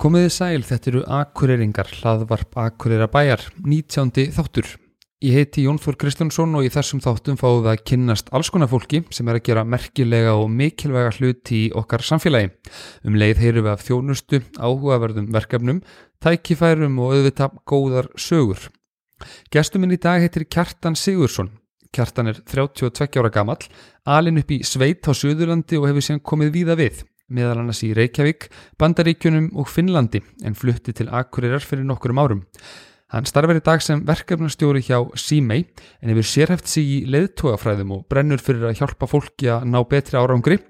Komiði sæl, þetta eru Akureyringar, hlaðvarp Akureyra bæjar, 19. þáttur. Ég heiti Jón Þór Kristjánsson og í þessum þáttum fáum við að kynnast alls konar fólki sem er að gera merkilega og mikilvæga hluti í okkar samfélagi. Um leið heyrum við af þjónustu, áhugaverðum verkefnum, tækifærum og auðvitað góðar sögur. Gestuminn í dag heitir Kjartan Sigursson. Kjartan er 32 ára gamall, alin upp í Sveit á Suðurlandi og hefur síðan komið víða við meðal annars í Reykjavík, Bandaríkjunum og Finnlandi en flutti til Akureyrar fyrir nokkurum árum. Hann starfar í dag sem verkefnastjóri hjá Símei en hefur sérhæft sig í leðtógafræðum og brennur fyrir að hjálpa fólki að ná betri árangri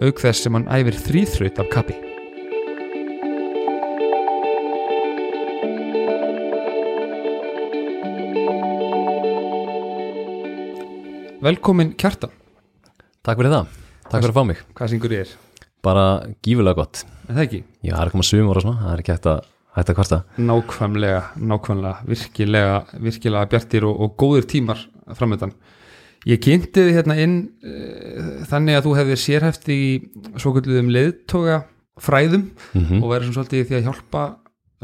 auk þess sem hann æfir þrýþraut af kappi. Velkomin Kjartan. Takk fyrir það, takk fyrir að fá mig Hvað syngur ég er? Bara gífulega gott Er það ekki? Já, það er koma sumur og svona, það er ekki hægt að, hægt að kvarta Nákvæmlega, nákvæmlega, virkilega, virkilega bjartir og, og góðir tímar framöndan. Ég kynnti þið hérna inn uh, þannig að þú hefðir sérhæft í svo kvölduðum leðtoga fræðum mm og verður svona svolítið því að hjálpa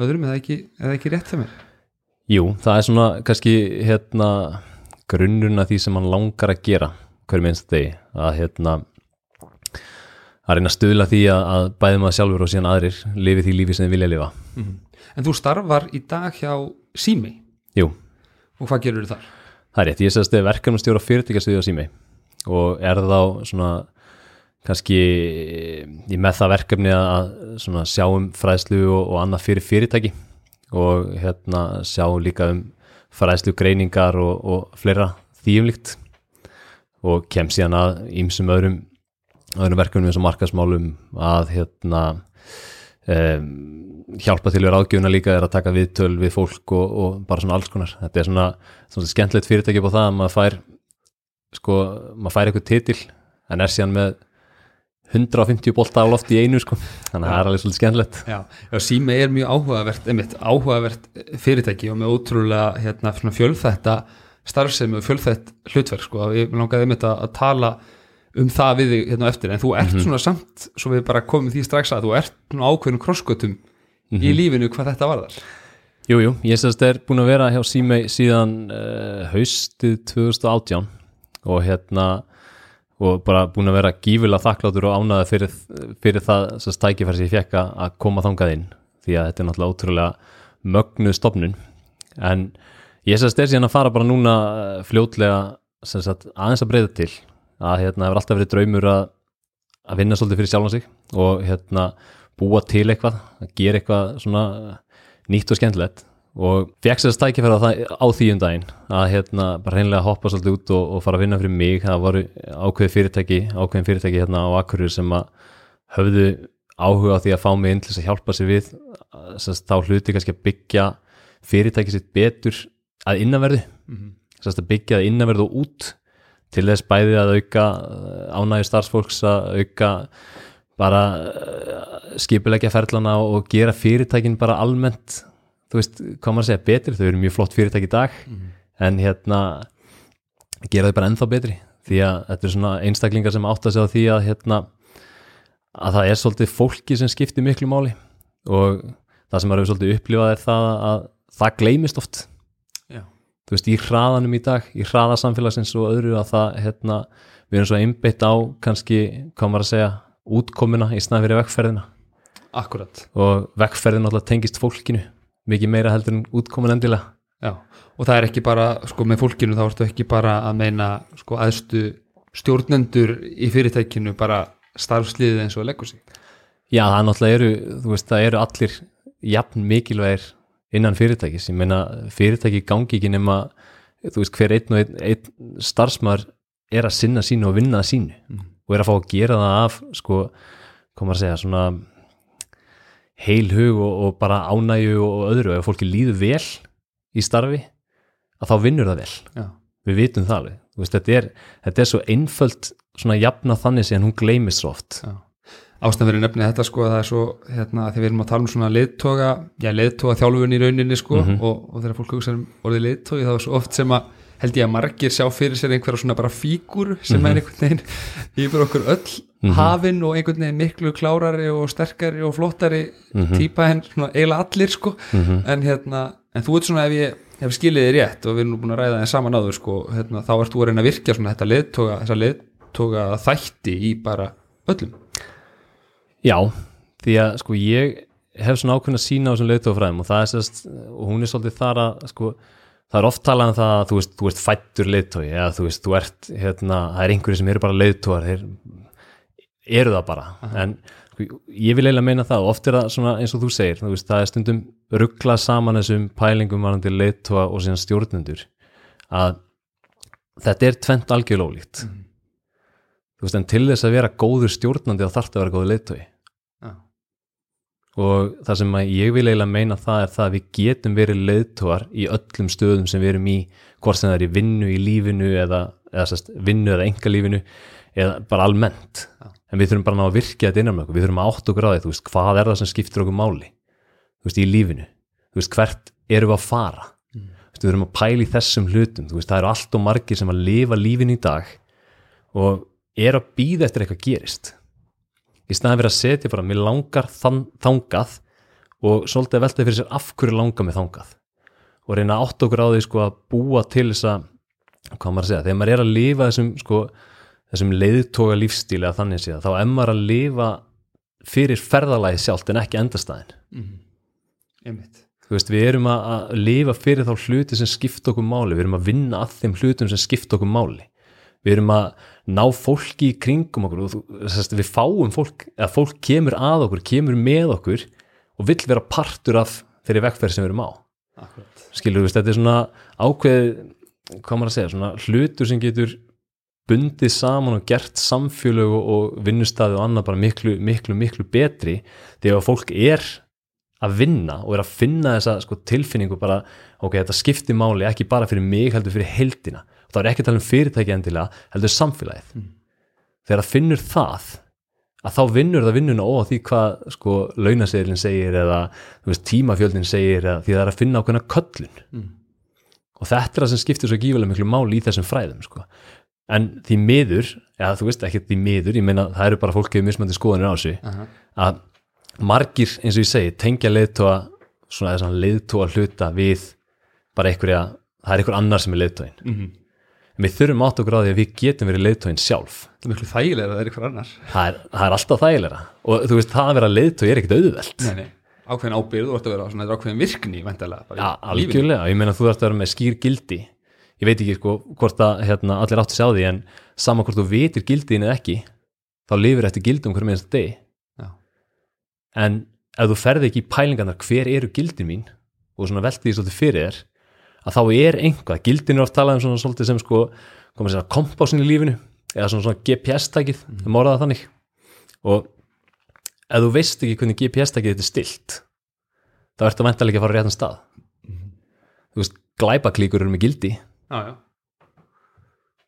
öðrum eða ekki, eða ekki rétt það mér. Jú, það er svona kannski hérna grunnurinn að því sem hann langar að gera hverju minnst degi að hérna að reyna að stuðla því að, að bæði maður sjálfur og síðan aðrir lifi því lífi sem þið vilja lifa. En þú starfar í dag hjá Sími. Jú, og hvað gerur þar? það er rétt, ég sést þið verkefnastjóra fyrirtækjastuði á sími. Og er þá svona kannski í með það verkefni að svona sjá um fræðslu og, og annað fyrir fyrirtæki. Og hérna sjá líka um fræðslu greiningar og, og fleira þýjumlíkt. Og kem síðan að ímsum öðrum, öðrum verkefnum eins og markasmálum að hérna um, hjálpa til við ráðgjöfuna líka er að taka viðtöl við fólk og, og bara svona alls konar. Þetta er svona, svona skemmtilegt fyrirtæki på það að maður fær sko, maður fær eitthvað titil en er síðan með 150 bolta á loft í einu sko. Þannig að það er alveg svolítið skemmtilegt. Já, já Sími er mjög áhugavert, einmitt, áhugavert fyrirtæki og með ótrúlega hérna, fjölþætta starfsemi og fjölþætt hlutverk sko, ég langaði einmitt að, að tala um það við þig hérna eftir, en þú ert svona samt, svo við bara komum því strax að þú ert svona ákveðnum krossgötum í lífinu hvað þetta var þar Jú, jú, ég sérst er búin að vera hjá Símei síðan uh, haustið 2018 og hérna og bara búin að vera gífulega þakklátur og ánaði fyrir, fyrir það sérst tækifæri sem ég fekk að koma þangað inn því að þetta er náttúrulega ótrúlega mögnuð stopnun en ég sérst er síðan að fara bara núna eh, fljótlega sagt, aðeins að breyða til að hérna hefur alltaf verið draumur að, að vinna svolítið fyrir sjálfan sig og hérna búa til eitthvað, að gera eitthvað svona nýtt og skemmtilegt. Og fekk sér stækifæra á, það- á því um daginn að hérna bara hreinlega hoppa svolítið út og, og fara að vinna fyrir mig. Það voru ákveði fyrirtæki ákveðin fyrirtæki hérna á Akureyri sem að höfðu áhuga á því að fá mig inn til þess að hjálpa sér við sest, þá hluti kannski að byggja fyrirtæki sitt betur að innanverðu. Sest, að byggja að innanverðu og út til þess bæði að auka ánægi starfsfólks að auka bara uh, skipulegja ferlana og gera fyrirtækin bara almennt þú veist, maður að segja, betri? Þau eru mjög flott fyrirtæki í dag en hérna gera þau bara ennþá betri. Því að þetta er svona einstaklingar sem átt að segja því að hérna að það er svolítið fólki sem skiptir miklu máli. Og það sem maður hefur svolítið upplifað er það að það gleymist oft þú veist, í hraðanum í dag, í hraða samfélagsins og öðru að það, hérna, við erum svo einbeitt á kannski, hvað maður að segja, útkomuna í snæð fyrir vekkferðina akkurat og vekkferðin alltaf tengist fólkinu, mikið meira heldur en útkomun endilega. Já, og það er ekki bara, sko, með fólkinu þá ertu ekki bara að meina, sko, aðstu stjórnendur í fyrirtækinu bara starfsliðið eins og leggur sig. Já, það náttúrulega eru, þú veist, það eru allir jafn mikilvægir innan fyrirtækis, ég meina fyrirtæki gangi ekki nema, þú veist, hver einn og einn, einn starfsmaður er að sinna sínu og vinna að sínu og er að fá að gera það af, sko, maður að segja, svona heil hug og, og bara ánægju og öðru, ef fólki líður vel í starfi, að þá vinnur það vel. Já, við vitum það alveg, veist, þetta er, þetta er svo einföld svona jafna þannig sem hún gleymist svo oft. Já Ástæðan verið nefnið þetta sko að það er svo hérna þegar við erum að tala um svona leiðtoga já leiðtoga þjálfun í rauninni sko og, og þegar fólk hugsa um orðið leiðtogi þá er svo oft sem að held ég að margir sjá fyrir sér einhverja svona bara fígur sem er einhvern veginn yfir okkur öll hafinn og einhvern veginn miklu klárari og sterkari og flottari típa en svona eiginlega allir sko. En hérna, en þú ert svona ef ég hef skilið þið rétt og við erum nú búin að ræða það saman áður sko, hérna, þá ert þú að reyna að virkja svona þetta leðtoga þætti í bara öllum Já, því að sko ég hef svona ákveðna sína á þessum leiðtofræðum og það er sérst, og hún er svolítið þar að sko, það er oft talað um það að þú veist, þú ert fættur leiðtogi eða þú veist, þú ert, hérna, það er einhverju sem eru bara leiðtogar, þeir eru það bara, en sko, ég vil eiginlega meina það og oft er það svona eins og þú segir, þú veist, það er stundum rugglað saman þessum pælingum varandi leiðtoga og síðan stjórnendur að þetta er tvent algjörlega ólíkt. Þú veist, en til þess að vera góður stjórnandi þá þarf það að vera góður leiðtogi Já. Og það sem ég vil eiginlega meina það er það að við getum verið leiðtogar í öllum stöðum sem við erum í hvort sem það er í vinnu, í lífinu eða, eða sest, vinnu eða enga lífinu eða bara almennt. Já. en við þurfum bara að ná að virkja þetta innan með okkur við þurfum að átt okkur á því, þú veist, hvað er það sem skiptir okkur máli, þú veist, í lífinu. Þú veist, hvert erum við að fara? Þú veist, við þurfum að pæla í þessum hlutum. Þú veist, það eru allt og margir sem að lifa lífinu í dag og er að býða eftir eitthvað gerist í staðan fyrir að setja bara, mér langar þann, þangað og svolítið að velta fyrir sér af hverju langar mig þangað og reyna átt okkur á því sko að búa til þess að, hvað maður að segja, þegar maður er að lifa þessum sko, þessum leiðtoga lífstíli að þannig séð, þá er maður að lifa fyrir ferðalagi sjálft en ekki endastæðin. einmitt Þú veist, við erum að, að lifa fyrir þá hluti sem skipta okkur máli, við erum að vinna að þeim hlutum sem skipta okkur máli. Við erum að ná fólki í kringum okkur og þú, við fáum fólk, eða fólk kemur að okkur, kemur með okkur og vill vera partur af þeirri vekkferð sem við erum á. Akkurat. Skilur, þú veist, þetta er svona ákveð, hvað maður að segja, svona hlutur sem getur bundið saman og gert samfélög og, vinnustæði og annað bara miklu, miklu, miklu betri þegar fólk er að vinna og er að finna þessa sko, tilfinningu bara, ok, þetta skiptir máli ekki bara fyrir mig, heldur fyrir heldina þá er ekki að tala um fyrirtæki endilega heldur samfélagið þegar það finnur það að þá vinnur það vinnuna ó því hvað sko launaseðlinn segir eða veist, tímafjöldin segir eða því það er að finna ákveðna köllun Mm. og þetta er það sem skiptir svo gífulega miklu máli í þessum fræðum sko. en því miður, eða þú veist ekki því miður, ég meina það eru bara fólk hefur mismandi skoðanir á þessu Aha. að margir, eins og ég segi, tengja leiðtóa svona leiðtóa hluta við bara einhverja, það er einhver annar sem er leiðtóin Mhm. En við þurfum átt okkur á því að við getum verið leiðtóin sjálf. Það er miklu þægilega að það er ykkur annar. Það er, það er alltaf þægilega og þú veist, það að vera leiðtói er ekkert auðvelt. Nei, nei. ákveðin ábyrð, þú ert að vera svona, ákveðin virkni lífinu. algjörlega, ég meina þú þarfst að vera með skýr gildi. Ég veit ekki sko hvort að hérna, allir áttu að sjá því en sama hvort þú vitir gildiðin eða ekki þá lifir eftir gildum hverjum einasta degi. Já. en ef þú ferði ekki í pælingarnar hver eru gildin mín? Og svona velti því svolítið fyrir þér að þá er einhvað, gildin er oft talað um svona svolítið sem sko, koma að segja kompásin í lífinu eða svona, svona GPS-tækið mm. það morðaða þannig. Og ef þú veist ekki hvernig GPS-tækið þetta er stilt þá ertu að væntalega ekki að fara réttan stað. Þú veist, glæpaklíkur eru með gildi. Já, já.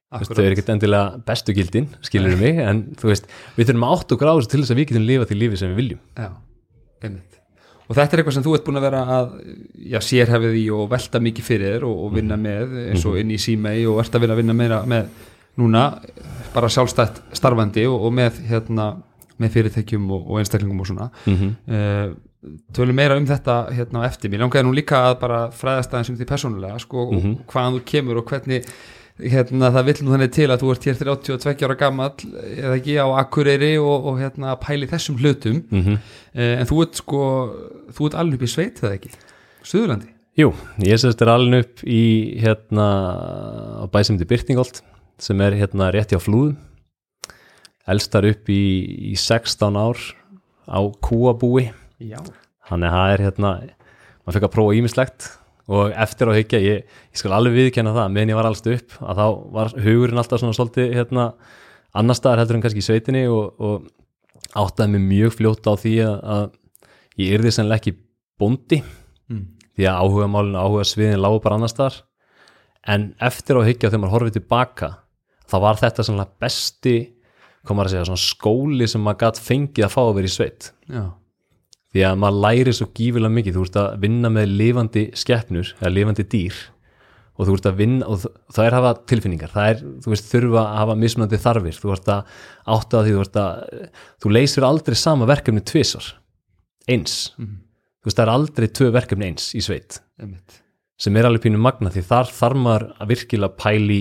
Veist, þau eru ekkert endilega bestu gildin skilur mig, en þú veist við þurfum að átt á þessu til þess að við getum lifað því lífi sem við viljum. Já, einmitt. Og þetta er eitthvað sem þú ert búin að vera að já, sérhefið í og velta mikið fyrir þér og, og vinna með eins og inn í símei og ert að vinna, vinna meira með núna bara sjálfstætt starfandi og, og með, hérna, með fyrirtækjum og, og einstaklingum og svona. mm -hmm. Uh, tölum meira um þetta hérna eftir. Mér langaði nú líka að bara fræðast aðeins um því persónulega sko, Mhm. og hvaðan þú kemur og hvernig hérna, það vill nú þannig til að þú ert hér 32 ára gamall eða ekki á Akureyri og, og hérna pæli þessum hlutum. Eh, en þú ert sko þú ert alveg upp í sveit eða ekki? Suðurlandi? Jú, ég sérst er alveg upp í hérna á bæsumdi Byrtingolt sem er hérna rétt hjá flúðum. Elstar upp í, í 16 ár á kúabúi. Já, þannig að það er hérna maður fekk að prófa ímislegt og eftir á hyggja, ég, ég skal alveg viðkenna það meðan ég var allst upp, að þá var hugurinn alltaf svona svolítið hérna annar staðar heldur en kannski í sveitinni og, og áttaði mig mjög fljótt á því að, að ég yrði sennilega ekki bóndi. Mm. því að áhuga málinu, áhuga sviðin lágu bara annar staðar. En eftir á hyggja þegar maður horfið tilbaka þá var þetta svona besti maður að segja, svona skóli sem maður gætt fengið að fá að vera í sveit. Já, því að maður læri svo gífilega mikið. Þú ert að vinna með lifandi skeppnur eða lifandi dýr og þú ert að vinna og það er að hafa tilfinningar. Það er, þú veist, þurfa að hafa mismunandi þarfir. Þú ert að átta því þú ert að þú leysir aldrei sama verkefni tvisar eins. Þú veist, það er aldrei tvö verkefni eins í sveit. Einmitt. Sem er alveg pínu magna því þar þarf maður að virkilega pæli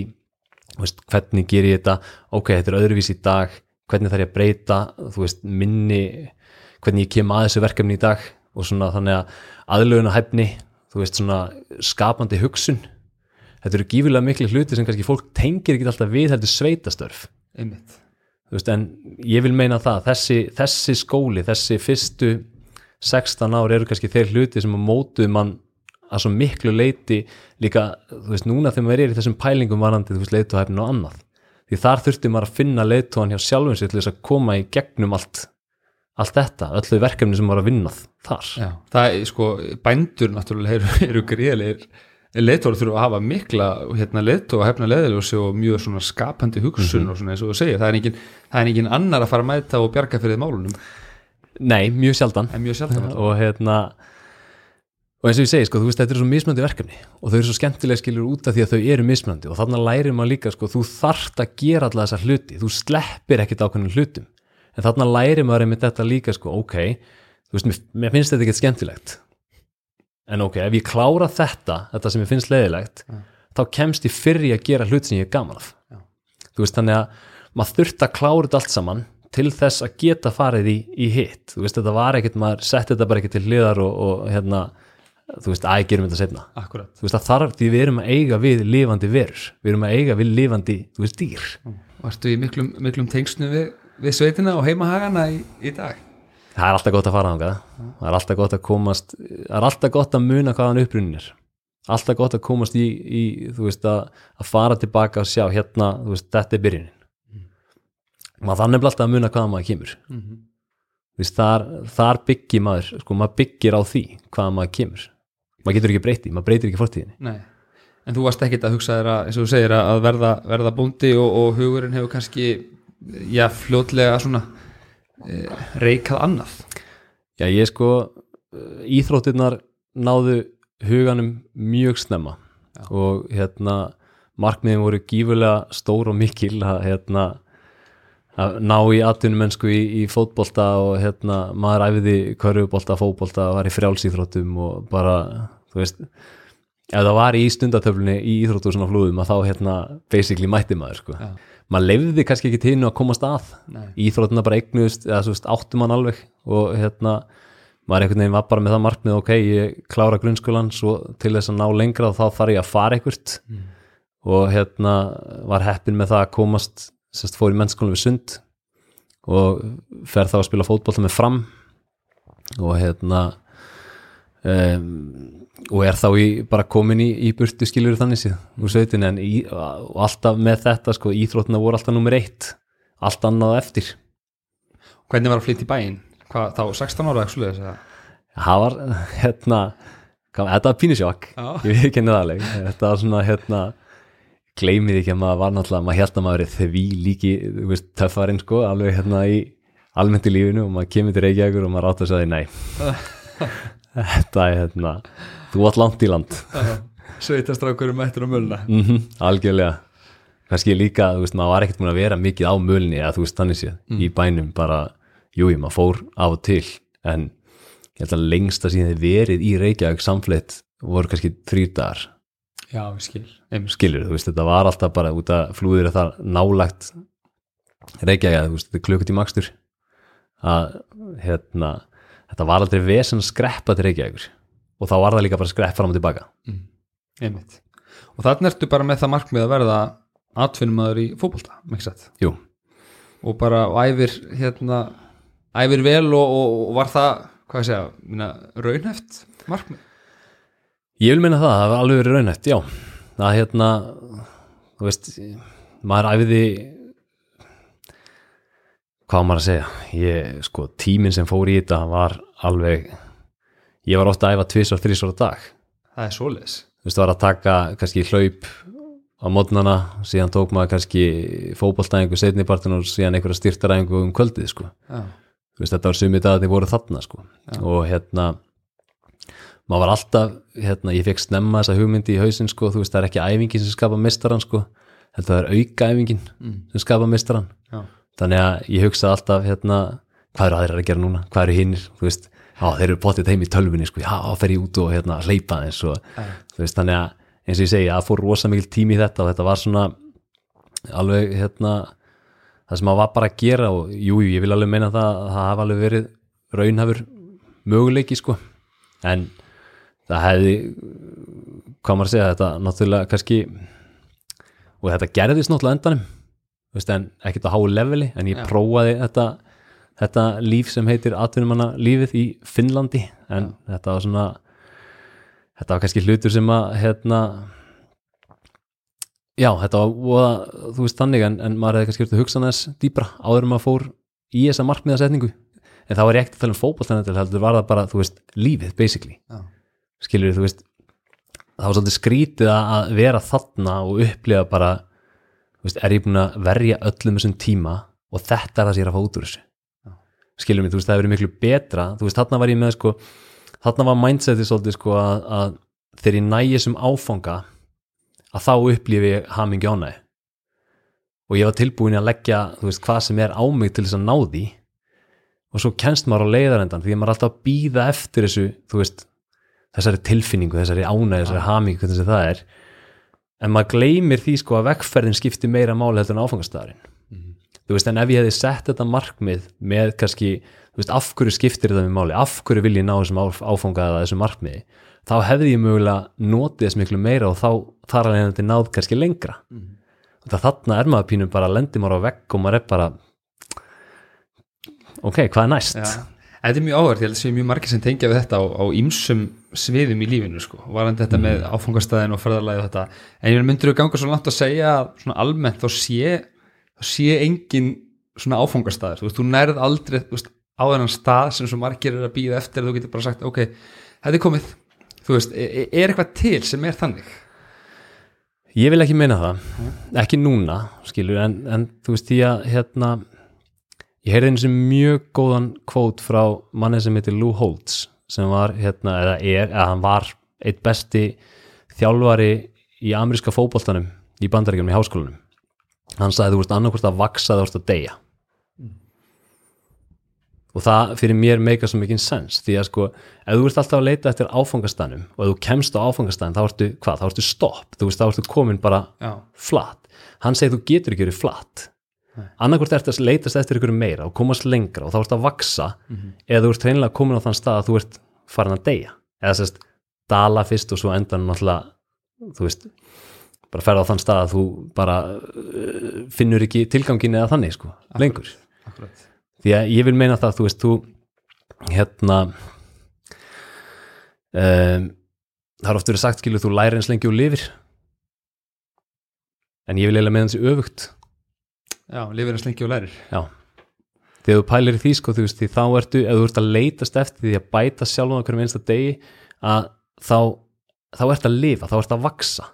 veist, hvernig ger ég þetta? Ok, þetta er öðruvís í dag. Hvernig þarf ég að breyta, þú veist, minni hvernig ég kem að þessu verkefni í dag og svona þannig að aðlöguna hæfni, þú veist, svona skapandi hugsun þetta eru gífilega miklu hluti sem kannski fólk tengir ekki alltaf við heldur sveitastörf einmitt. Veist, en ég vil meina það þessi, þessi skóli, þessi fyrstu 16 ár eru kannski þeir hluti sem að mótuð mann að svo miklu leiti líka, þú veist, núna þegar maður er í þessum pælingum varandi, þú veist, leiðtóhæfnin og annað. Því þar þurfti maður að finna leiðtóhan hjá sjálfum sér til þess að koma í gegnum allt, allt þetta, öll þau verkefni sem maður að vinnað þar. Já, það er sko, bændur náttúrulega eru, eru gríðilegir leiðtóri þurfa að hafa mikla hérna, leiðtóa hefna leiðiljósi og mjög svona skapandi hugsun og svona eins og þú segir. Það er engin, það er engin annar að fara að mæta og bjarga fyrir málunum, Nei, mjög sjaldan. En mjög sjaldan og hérna og eins og ég segi, sko, þú veist, þetta eru svo mismöndi verkefni og þau eru svo skemmtilega skilur út af því að þau eru mismöndi og þannig lærir maður líka, sko, þú þarft að gera alla þessar hluti, þú sleppir ekkit ákveðnum hlutum, en þannig lærir maður einmitt þetta líka, sko, ok þú veist, mér, finnst þetta ekkit skemmtilegt. En ok, ef ég klára þetta þetta sem mér finnst leiðilegt þá kemst ég fyrir að gera hlut sem ég er gaman af. Já. þú veist, þannig að maður þurft að klára þetta allt saman til þess að geta farið í, í hitt. Þú veist, þetta var ekkit, maður setti þetta bara ekki til hliðar og, og hérna, þú veist, að gerum þetta setna Akkurat, þú veist, það þarf, því við erum að eiga við lifandi verur, við erum að eiga við lifandi þú veist, dýr. Varstu í miklum, miklum tengsnu við, við sveitina og heimahagana í, í dag. Það er alltaf gott að fara þangað. Það er alltaf gott að komast það er alltaf gott að muna hvaðan upprunnin er. Alltaf gott að komast í, í þú veist, að, að fara tilbaka og sjá hérna, þú veist, þetta er byrjunin. Maður þannig alltaf að muna hvaðan maður kemur. Mm Þú veist, þar, þar byggir maður sko, maður byggir á því hvaðan maður kemur. Maður getur ekki breyti, maður breytir ekki fortíðinni. Nei, en þú varst ekkit að hugsa þér að, að verða, verða bóndi og, og hugurinn hefur kannski já, fljótlega svona e, reikað annað. Já, ég sko íþróttirnar náðu huganum mjög snemma. Og hérna markmiðin voru gífulega stór og mikil að hérna að ná í atvinnumennsku í, í fótbolta og hérna maður æfiði körfubolta, fótbolta, var í frjálsýþróttum og bara, þú veist ef það var í stundatöflunni í íþróttu svona flúðum að þá hérna basically mætti maður sko. Já. Maður lefði kannski ekki til að komast að. Íþróttina bara eignuðust eða veist áttum hann alveg og hérna maður einhvern veginn var bara með það markmið ok, ég klára grunnskólan svo til þess að ná lengra og þá þarf ég að fara einhvert og hérna var heppin með það að komast sérst fór í mennskólan við sund og fer þá að spila fótbolta með fram. Og hérna um, og er þá í, bara komin í, í burtu skilur þannig síð úr sveitin en í, alltaf með þetta sko íþróttina voru alltaf nummer eitt allt annað eftir Hvernig var að flytja í bæinn? Þá 16 ára ekki sluðis? það var hérna þetta var pínusjokk Já. ég veit ekki henni það alveg þetta var svona hérna gleymið ekki að maður var náttúrulega maður held að maður er því líki þú veist, töffarinn sko, alveg hérna í almennt í lífinu og maður kemur til Reykjavíkur og maður átt að segja nei þetta er hérna þú átt langt í land. Sveitastrákur um mættur á mölna mm algjörlega. Kannski líka, þú veist, maður var ekkert múin að vera mikið á mölni eða þú veist, þannig séð í bænum bara, júi, maður fór og til en ég held að lengsta síðan þið verið í Reykjavík samfleitt voru kannski þrýr dagar. Já, skil skilur, þú veist, þetta var alltaf bara út að flúðir það nálagt Reykjavík, þú veist, þetta er klukkut í makstur að, hérna þetta var aldrei vesen skreppa til Reykjavíkur. Og þá var það líka bara skrepp fram og tilbaka. Einmitt. Og þannig ertu bara með það markmið að verða atvinnumæður í fótbolta, ekki satt? Jú, og bara æfir hérna, æfir vel og, og, og var það, hvað ég segja minna, raunheft markmið? Ég vil meina það, það var alveg raunætt, já. Það hérna, þú veist maður æfiði hvað maður að segja? Ég, sko, tíminn sem fór í þetta var alveg ég var ofta að æfa tvisvar, þrísvar á dag. Það er svoleiðis. Þú veist, það var að taka kannski hlaup á mótnana, síðan tók maður kannski fótboltæðingu setnipartin og síðan einhverja styrtaræðingu um kvöldið, sko. Já, þú veist, þetta var sumið dag að þið voru þarna sko. og hérna maður var alltaf, hérna, ég fekk snemma þessa hugmyndi í hausinn, sko, þú veist, það er ekki æfingin sem skapa mistaran, sko. Þetta er auka æfingin sem skapa mistaran Já. Þannig að ég hugsa alltaf, hérna hvað eru aðrir að gera núna, hvað eru hinnir þú veist, já, þeir eru potið heim í tölvunni, sko. Já, fer ég út og hérna, hleypa eins og þú veist, þannig að, eins og ég segi, að fór rosa mikil tími í þetta og þetta var svona alveg, hérna það sem maður var bara að gera og jú, jú, ég vil alveg meina það að það hafa alveg verið raunhafur möguleiki sko. En það hefði hvað maður að segja þetta náttúrulega kannski og þetta gerðist náttúrulega á endanum veist, en ekkert á háu leveli en ég Já. prófaði þetta þetta líf sem heitir atvinnumanna lífið í Finnlandi en þetta var svona þetta var kannski hlutur sem að hérna já, þetta var voða, þú veist þannig en, en maður hefði kannski verið að hugsa þess dýbra áður en maður fór í þessa markmiðasetningu en þá var ég ekkert að tala um fótbolltænandi heldur var það bara, þú veist, lífið basically Já. skilur þú veist það var svolítið skrítið að vera þarna og upplifa bara veist, er ég búin að verja öllum þessum tíma og þetta er það sem ég er að fá út úr þessu? Skilur mig, þú veist, það hefur verið miklu betra. Þú veist, þarna var ég með sko þarna var mindsetið svolítið sko að, að þegar ég nægi sem áfanga að þá upplifi ég hamingi ánæg og ég var tilbúin að leggja þú veist, hvað sem er á mig til þess að ná því. Og svo kennst maður á leiðarendan því að maður er alltaf að býða eftir þessu þú veist, þessari tilfinningu þessari ánæg, þessari hamingi, hvernig það er en maður gleymir því sko að vekkferðin skiptir meira máli heldur en áfangastæðurinn þú veist, en ef ég hefði sett þetta markmið með kannski, þú veist, af hverju skiptir þetta með máli, af hverju vil ég ná þessum áf- áfanga eða þessum markmiði, þá hefði ég mögulega notið þess miklu meira og þá þar alveg þetta náð kannski lengra og það þarna er maður pínum bara lendir maður á vegg og maður er bara ok, hvað er næst? Já. Þetta er mjög áhverð, ég held að sé mjög margir sem tengja við þetta á, á ýmsum sviðum í lífinu sko, varandi þetta með áfangastæðin og ferðarlæði og þetta, en ég myndir að ganga svo langt að segja að svona almennt þá sé, sé engin svona áfangastæður, þú veist, þú nærð aldrei þú veist, á þennan stað sem svo margir er að býða eftir, þú getur bara sagt, ok þetta er komið, þú veist, er, er eitthvað til sem er þannig? Ég vil ekki meina það, ekki núna skilur, en, en þú veist því að hérna, ég heyrði eins og mjög góðan kvót frá manni sem heitir Lou Holtz sem var hérna, eða er, eða hann var eitt besti þjálfari í ameríska fótboltanum í bandaríkjum í háskólanum. Hann sagði þú veist annarkvort að vaksa þú veist að deyja. Og það fyrir mér meika svo mikið sens því að sko, ef þú ert alltaf að leita eftir áfangastanum og ef þú kemst á áfangastan þá ertu, hvað, þá ertu stopp, þú veist, þá ertu komin bara Já, flatt, hann segir þú getur ekki verið flatt annarkvort ertu að leitast eftir ykkur meira og komast lengra og þá ertu að vaksa eða þú ert reynilega komin á þann stað að þú ert farin að deyja. Eða sérst dala fyrst og svo endan náttúrulega þú veist, bara ferða á þann stað að þú bara uh, finnur ekki tilgangin eða þannig sko, lengur. akkurat. Því að ég vil meina það, þú veist, þú hérna um, það er oft verið sagt skilur þú læri eins lengi og lifir. En ég vil eiginlega meina þessi öfugt Já, lifir eins lengi og lærir. Já, þegar þú pælir í því sko, þú veist, því þá ertu, ef þú ert að leitast eftir því að bæta sjálfum okkur einsta degi að þá þá ert að lifa, þá ert að vaksa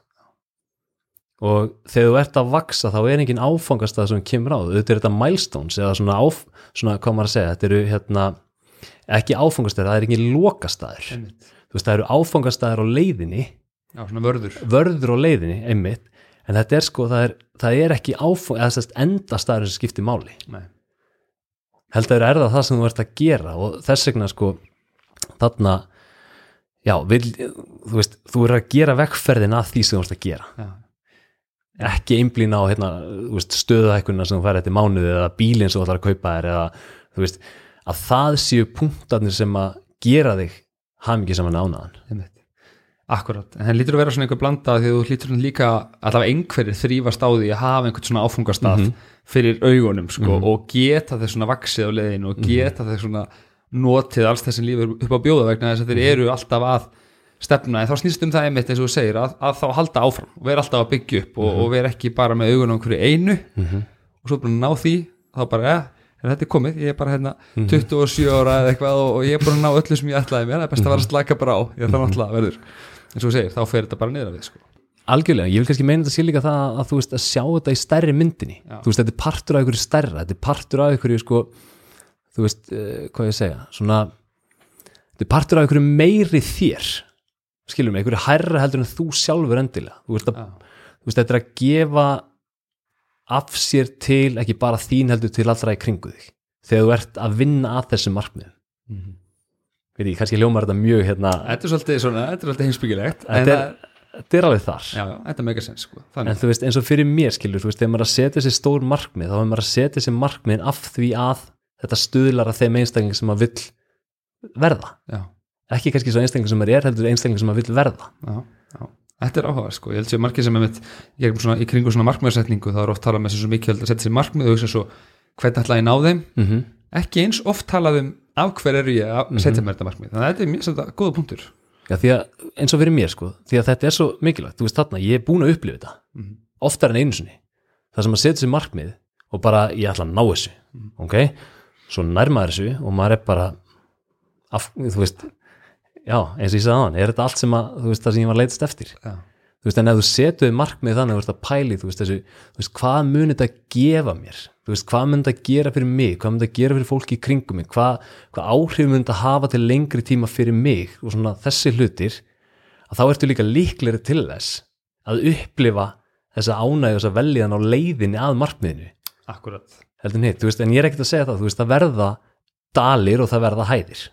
og þegar þú ert að vaksa þá er engin áfangastað sem kemur á, þetta er þetta milestones eða svona, áf, svona hvað maður að segja þetta eru hérna, ekki áfangastæður það er engin lokastæður Einmitt. þú veist, það eru áfangastæður á leiðinni. Já, svona vörður. Vörður á leiðinni, einmitt. En þetta er sko, það er, það er ekki áfang eða þess endastæður sem skiptir máli. Nei. heldur er það það sem þú ert að gera og þess vegna sko þarna já, vil, þú veist, þú er að gera vekkferðin að því sem þú ert að gera. Já, ekki einblýna á hérna, stöðuhækkunna sem þú fær eftir mánuði eða bílinn sem þú ætlar að kaupa þér eða þú veist, að það séu punktarnir sem að gera þig hamingi saman ánaðan Akkurat, en það lítur að vera svona einhver blanda því að þú lítur líka allavega einhverjir þrýfast á því að hafa einhvern svona áfungastað fyrir augunum sko og geta þess svona vaksið á leiðinu og geta þess svona notið alls þessum lífur upp á bjóða vegna þess að þeir eru alltaf að stefna. En þá snýst um það einmitt eins og þú segir að, að þá halda áfram og vera alltaf að byggja upp og, og vera ekki bara með augunum á hverju einu og svo bara ná því þá bara, ja, en þetta er komið, ég er bara hérna 27 ára eða eitthvað og, ég er bara að ná öllu sem ég ætlaði mér, það er best að vera að slaka bara á. Ég þarf náttúrulega verður, eins og þú segir, þá fer þetta bara niður að við sko. algjörlega, ég vil kannski meina þetta sé líka það að þú veist að sjá þetta í stærri myndinni. Já. þú veist, þetta er partur af ykkur stærra þetta er partur af ykkur sko, þú veist, uh, hvað ég segja svona, þetta er partur af ykkur meiri þér skilur mig, einhverju hærra heldur en þú sjálfur endilega. Þú veist, að, þú veist þetta er að gefa af sér til ekki bara þín heldur til allra í kringu þig þegar þú ert að vinna að þessu markmið veit ég, kannski hljómar þetta mjög hérna, Þetta er svolítið svona, þetta er svolítið heimsbyggilegt en þetta er, þetta er alveg þar. Já, já, þetta er megasens sko. en Þannig, þú veist, eins og fyrir mér skilur þú veist, þegar maður er að setja sér stór markmið þá er maður að setja sér markmið af því að þetta stuðlar að þeim einstakling sem maður vill verða. Já, ekki kannski svo einstakling sem maður er heldur einstakling sem maður vill verða. Já, já. Þetta er áhuga, sko, ég held sér margir sem er mitt ég svona, í kringu svona markmiðarsetningu þá er oft talað með þessu mikilvægt að setja sér markmið og hugsa svo, hvernig ætla ég að ná þeim? Mm -hmm. ekki eins oft talað um af hver eru ég að setja mér þetta markmið? Þannig að þetta er mjög þetta góða punktur. Já, því að eins og fyrir mér sko, því að þetta er svo mikilvægt, þú veist þarna, ég er búin að upplifa þetta. Mhm. oftar en einu sinni. Það sem að setja sér markmið og bara ég ætla að ná þessu, ok? Svo nærmaður þessu og maður er bara af, þú veist já, eins og ég sagði á hann, er þetta allt sem að þú veist það sem ég var að leitast eftir? Já, þú veist, en ef þú setuði markmið þannig að þú veist að pæli, þú veist, þessu, þú veist, hvað mun þetta gefa mér, þú veist, hvað mun þetta gera fyrir mig, hvað mun þetta gera fyrir fólki í kringum mig, hvað, hvað áhrif mun þetta hafa til lengri tíma fyrir mig? Og svona þessi hlutir, að þá ertu líka líklegri til þess að upplifa þessa ánægju þessa veljiðan á leiðinni að markmiðinu. Akkurat. Heldur hitt, þú veist, en ég er ekkert að segja það þú veist, það verða dalir og það verða hæðir.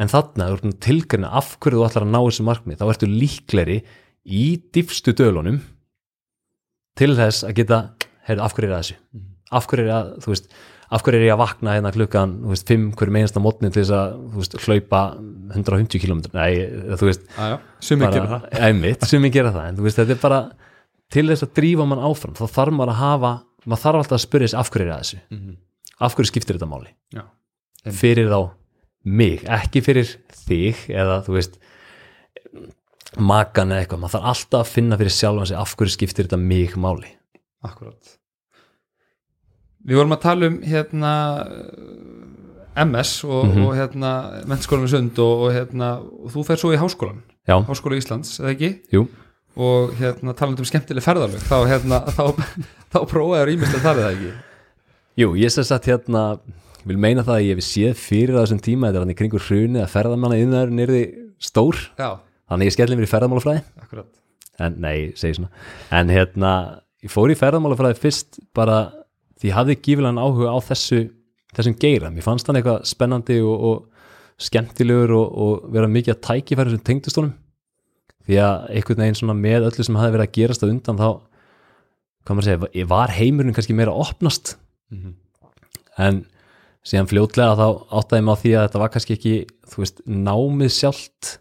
En þarna, þú ert tilgjörna af hverju þú ætlar að ná þessu markmið, þá ertu líkleri í dýfstu dölunum til þess að geta heyrðu, af hverju er það þessu? Af hverju er að, þú veist, af hverju er ég að vakna hérna klukkan, þú veist, 5 hverju meinasta mótni til þess að, þú veist, hlaupa 150 km, nei, þú veist sumi gera það. Ég gera það en þú veist, þetta er bara til þess að drífa mann áfram, þá þarf maður að hafa maður þarf alltaf að spyrja sig af hverju er það þessu? Mhm. af hverju skiptir þetta máli? Já, fyrir þá mig, ekki fyrir þig eða þú veist makan eða eitthvað, maður þarf alltaf að finna fyrir sjálfan sig af hverju skiptir þetta mig máli. Akkurat. Við vorum að tala um hérna MS og, Mhm. og hérna mennskólan við sund og, og hérna og þú fer svo í háskólan, já, háskóla Íslands eða ekki, jú, og hérna talandi um skemmtileg ferðalög, þá hérna þá, þá prófaður ímyndst að er það ekki? Jú, ég sem sagt hérna vil meina það að ég hef séð fyrir þessum tíma þetta er hann í kringur hruni að ferðamanna innar nýrði stór, Já, þannig ég skelli mér í ferðamálafræði. Akkurat. En nei, ég segi svona. En hérna, ég fór í ferðamálafræði fyrst bara því ég hafði gífilegan áhuga á þessu þessum geira, mér fannst hann eitthvað spennandi og, og skemmtilegur og, og vera mikið að tækifæri sem tengdustónum því að einhvern veginn svona með öllu sem hafði verið að gerast að undan þá, hvað maður segja, ég var heimurinn kannski meira að opnast. Mhm. en síðan fljótlega þá áttaði á því að þetta var kannski ekki, þú veist, námið sjálft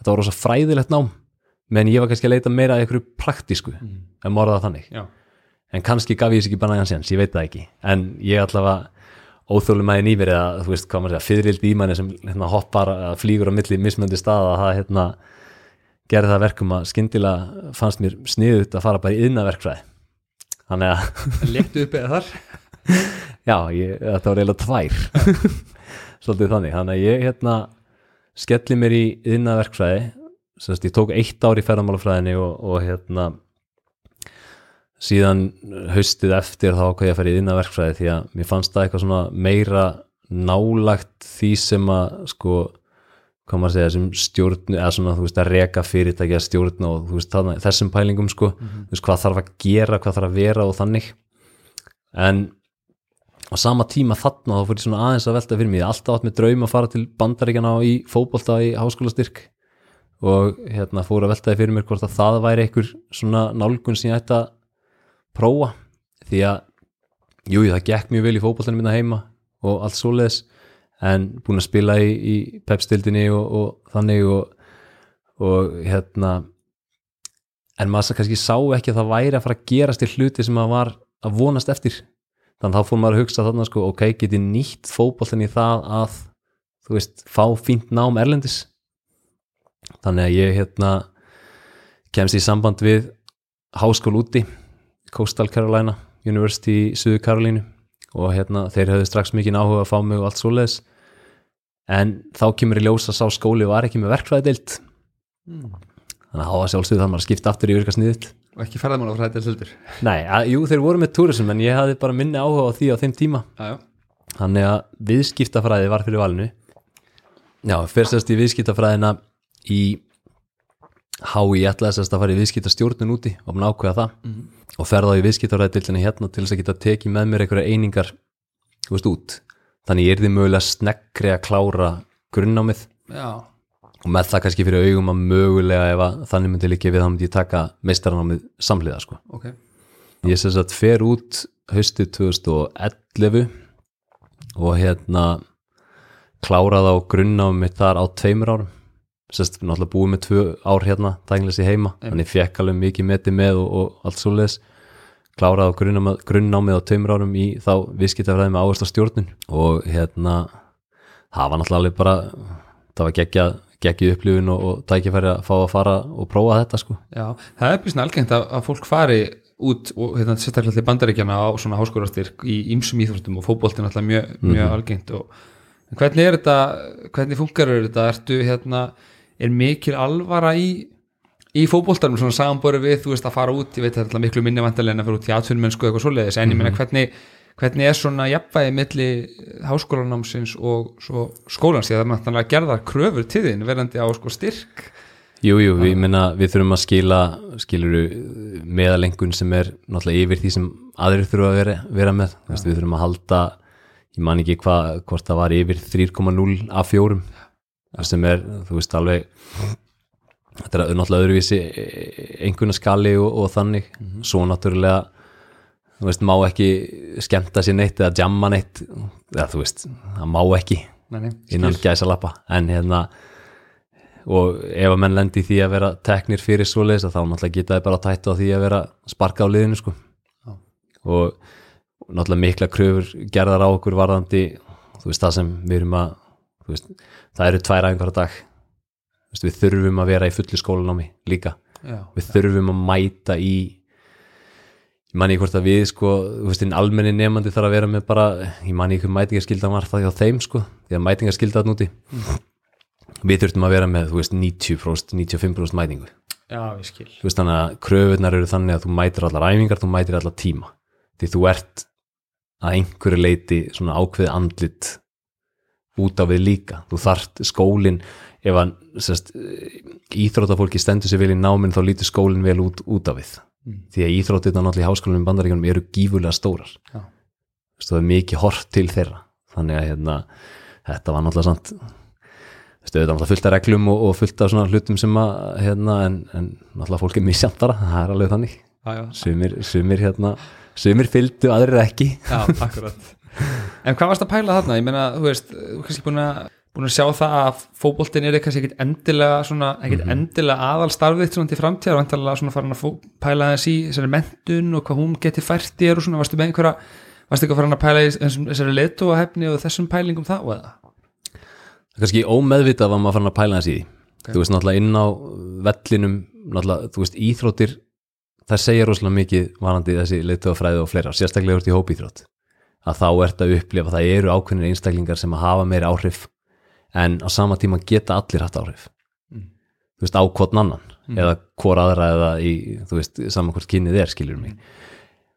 þetta var rosa fræðilegt nám menn ég var kannski að leita meira að einhverju praktísku Mhm. en morða þannig. Já, en kannski gaf ég þess ekki bara nægan séns, ég veit það ekki. En ég allavega óþólum aðeins nýverið að þú veist hvað maður segja, fyrirvild í manni sem hérna, hoppar að flýgur á milli mismöndi staða það hérna gerði það verkum að skyndilega fannst mér sniðut að fara bara í yðnaverkfræði þannig að léttu upp eða þar? Já, ég, þetta var eiginlega tvær. Svolítið þannig, þannig að ég hérna skelli mér í yðnaverkfræði semst ég tók eitt ár í ferðamálafræðinni og, og hérna síðan haustið eftir þá hvað ég að fara í yðnaverkfræði því að mér fannst það eitthvað svona meira nálagt því sem að sko, hvað maður segja sem stjórn, eða svona þú veist að reka fyrirtæki að stjórna og þú veist þessum pælingum sko, þú veist hvað þarf að gera hvað þarf að vera og þannig. En á sama tíma þarna þá fór ég svona aðeins að velta fyrir mig Ég alltaf átt með draum að fara til bandaríkjana í fótbolta í háskólastyrk og hérna fór að veltaði fyrir mér hvort að það væri einhver svona nálgun sem ég ætti að prófa. Því að jú, það gekk mjög vel í fótboltanum minna heima og allt svoleiðis en búin að spila í, í pepstildinni og, og þannig og, og hérna en maður kannski sá ekki að það væri að fara að gerast í hluti sem maður var að vonast eftir þannig að þá fór maður að hugsa þarna sko, ok, geti nýtt fótboltan í það að þú veist, fá fínt nám erlendis? Þannig að ég hérna kemst í samband við háskól úti Coastal Carolina University í Suður Karolínu og hérna þeir höfðu strax mikið áhuga að fá mig og allt svoleiðis. En þá kemur í ljós að sá skóli var ekki með verkfræði deilt þannig að þá var sjálfsögðu þannig að skipta aftur í virka sniðut og ekki ferðamála frá þetta heldur. Nei, að, jú þeir voru með túrism en ég hafði bara minni áhuga á því á þeim tíma. Já, já, þannig að viðskiptafræði var fyrir valinu. Já, fyrstast í viðskiptafræðina í HÍ ætlaði þess að fara í viðskiptastjórnun úti og að ákveða það. Og ferða í viðskiptaræðdildinni hérna til þess að geta tekið með mér einhverja einingar veist út. Þannig ég er því mögulega sneggri að klára grunnnámið Já, og með það kannski fyrir augum að mögulega ef að þannig myndi líka við þá myndi ég taka meistaranámið samhliða sko. ok. Ég sem sagt fer út haustið 2011 og hérna kláraði á grunnnámið mitt þar á tveimur árum. Sérst náttúrulega búið með tvö ár hérna tæknilegs í heima, þannig ég fekk alveg mikið metið með og, og allt svo leis kláraði á grunnnámið, grunnnámið á tveimur árum í þá viðskiptafræði með áherslu á stjórnun. Og hérna það var náttúrulega alveg bara það var geggjað geggið upplifun og, og tækifæri að fá að fara og prófa þetta sko. Já, það er býsna algengt að, að fólk fari út og hérna, sérstaklega til bandaríkjana á svona háskólastyrk í ýmsum íþróttum og fótboltin alltaf mjög, mjög algengt og hvernig er þetta, hvernig funkar þetta, ertu hérna er mikil alvara í í fótboltanum, svona samanböru við þú veist að fara út, ég veit að það er miklu minni vantilega en að fara út í atvinnmennsku eitthvað svoleiðis en ég meina hvernig, hvernig er svona jafnvægi milli háskólanámsins og skólans, því að það er náttúrulega gerðar kröfur til þín verandi á sko styrk Jú, jú, við, þurfum að skila skiluru meðalengun sem er náttúrulega yfir því sem aðrir þurfa að vera, vera með ja. Vist, við þurfum að halda ég man ekki hva, hvort það var yfir 3,0 af fjórum sem er, þú veist, alveg þetta er náttúrulega öðruvísi einhverna skali og, og þannig mm -hmm. svo náttúrulega þú veist, má ekki skemta sér neitt eða jamma neitt. Eða þú veist, það má ekki nei, nei, innan gæsa lappa en hérna og ef að menn lendi því að vera teknir fyrir svoleiðis þá náttúrulega geta þið bara tætt á því að vera sparka á liðinu sko. Já. og náttúrulega mikla kröfur gerðar á okkur varðandi þú veist það sem við erum að veist, það eru tvær aðeins dag. Veist, við þurfum að vera í fullu skólanámi líka. Já. við þurfum að mæta í ég manni hvort að við sko, þú veist, einn almenni nefandi þarf að vera með bara, ég manni ekki mætingarskyldan var það hjá þeim sko, því að mætingarskyldan núti við þurftum að vera með, þú veist, 90% 95% mætingu. Já, ég skil. Þú veist, þannig að kröfunar eru þannig að þú mætir allar æfingar, þú mætir allar tíma. Því þú ert að einhverju leiti svona ákveði andlit út á við líka. Þú þart skólin ef að sérst, íþróttafólki stendur sér vel í náminn þá lítur skólinn vel út, út á við Mm. því að íþróttirna náttúrulega í háskólanum í bandaríkjunum eru gífurlega stórar. Veist, það er mikið hort til þeirra. Þannig að hérna, þetta var náttúrulega samt stöðið náttúrulega fullt af reglum og, og fullt af svona hlutum sem að hérna, en, en náttúrulega fólk er misjandara það er alveg þannig. Já, sumir, sumir, hérna, sumir fylgdu, aðrir ekki. Já, akkurat. En hvað varst að pæla þarna? Ég meina, þú veist, þú er kannski búin að búin að sjá það að fótboltin er kannski ekkit endilega svona, ekkit endilega aðal starfið svona til framtíðar og endilega svona farin að pæla þess í þessari mentun og hvað hún geti fært þér og svona, varstu með einhverja varstu ekki að farin að pæla í þessari letu og þessum pælingum þá eða? það kannski ómeðvitað var maður fann að pæla þess í því Ok. þú veist náttúrulega inn á vellinum náttúrulega, þú veist, íþróttir það segja rosalega mikið varandi þessi leiðtugafræði og fleira, sérstaklega en á sama tíma geta allir haft áhrif. Mm. þú veist, á hvort annan. Eða hvor aðra eða í, þú veist, saman hvort kynnið er, skilur mig.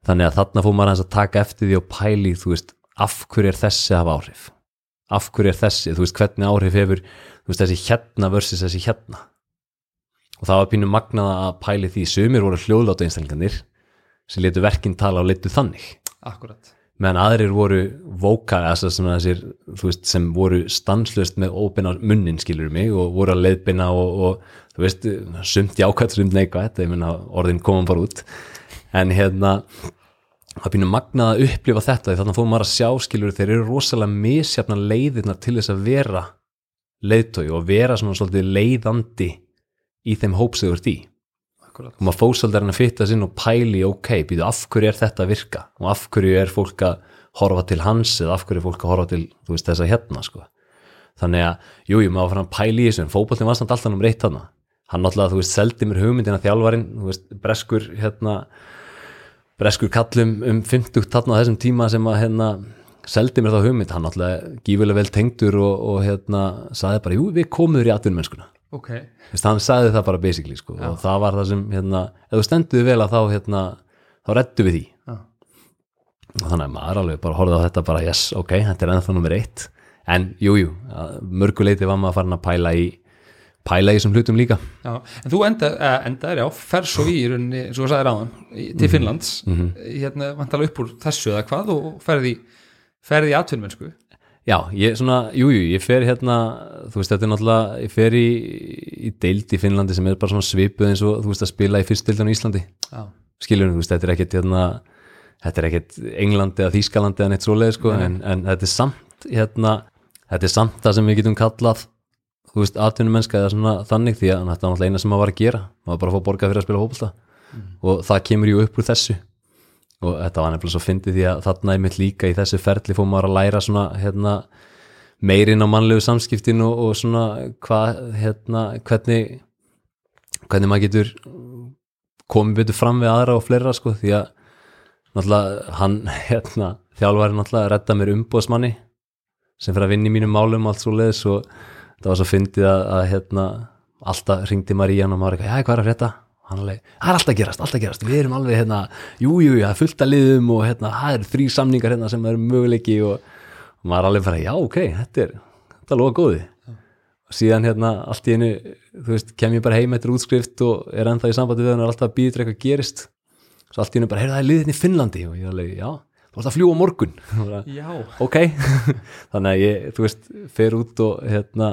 Þannig að þarna fór maður aðeins að taka eftir því og pæli, þú veist, af hverju er þessi að hafa áhrif? Af hverju er þessi, þú veist, hvernig áhrif hefur þú veist, þessi hérna versus þessi hérna? Og það var pínu magnað að pæli því sumir voru hljóðláta einstaklingarnir sem letu verkinn tala og letu þannig. Akkurat meðan aðrir voru þessar sem, voru stanslöst með óbeina munnin skilur mig og voru að leiðbeina og, og þú veist, sumt jákvæmt, sumt neikvæmt ég meina orðin komum bara út. En hérna það býnum magnað að upplifa þetta þannig að fóðum maður að sjá skilur þeir eru rosalega misjafna leiðirnar til þess að vera leiðtói og vera svona svolítið leiðandi í þeim hópsögur því Akkurat. Og maður fósaldar hann að fitta sinn og pæli ok, býtu af hverju er þetta að virka? Og af hverju er fólk að horfa til hans eða af hverju er fólk að horfa til veist þessa hérna sko? Þannig að, jú, jú, maður fann að pæli í þessu en fótboltin var samt alltaf um reitt þarna. Hann náttúrulega, þú veist, seldi mér hugmyndina þjálfarin, þú veist, breskur hérna, breskur kallum um 50 þarna á þessum tíma sem að hérna, seldi mér þá hugmynd. Hann náttúrulega gífulega vel tengdur og, og hérna, saði bara, jú, við komum þér í atvinnmennskuna Ok. Vist, hann sagði það bara basically sko, og það var það sem hérna, ef þú stenduði vel að þá hérna, þá rettu við því. Já. og þannig að maður alveg bara horfði á þetta bara yes, ok, þetta er ennþá nummer eitt. En jújú, jú, að mörguleiti var maður farin að pæla í pæla í þessum hlutum líka. Já, en þú enda, eh, endaðir, já, fer svo í í rauninni, eins og þú sagði ráðan, til Finnlands. Hérna vantalega upp úr þessu eða hvað og ferði, ferði í atvinnmennsku Já, ég svona, jújú, jú, ég fer hérna þú veist, þetta er náttúrulega, ég fer í í deild í Finnlandi sem er bara svona svipuð eins og þú veist að spila í fyrstdeildinu í Íslandi. Já, skilur, þú veist, þetta er ekkit hérna, þetta er ekkit Englandi eða Þýskalandi eða neitt svoleið, sko, en, en þetta er samt hérna, þetta er samt það sem við getum kallað, þú veist, atvinnumennska eða svona þannig, því að þetta var náttúrulega eina sem maður var að gera, maður bara að fá borgað fyrir að spila hópulta og það kemur jú upp úr þessu og þetta var nefnilega svo fyndið því að þarna er mitt líka í þessu ferli fór maður að læra svona hérna, meirinn á mannlegu samskiptin og, og svona hvað, hérna, hvernig hvernig maður getur komið betur fram við aðra og fleira sko, því að náttúrulega hann, hérna, þjálfari náttúrulega redda mér umbóðsmanni sem fyrir að vinna í mínum málum allt svo leiðis og það var svo fyndið að, að hérna, alltaf ringdi maður í hann og maður eitthvað, já, hvað er að frétta? Hann alveg, það er alltaf gerast, alltaf gerast. Við erum alveg hérna, jú, jú, það er fullt að liðum og hérna, það eru þrý samningar hérna sem eru möguleiki og, maður er alveg bara, já, ok, þetta er þetta er loða góði og síðan hérna, allt í einu, þú veist, kem ég bara heim eftir útskrift og er ennþá í sambandi við hann og er alltaf að býða eitthvað gerist. Svo allt í einu bara, heyrðu það er liðin í Finnlandi. Og ég er alveg, já, þú ert að fljúa morgun. Bara, ok. Þannig að ég, þú veist, fer út og hérna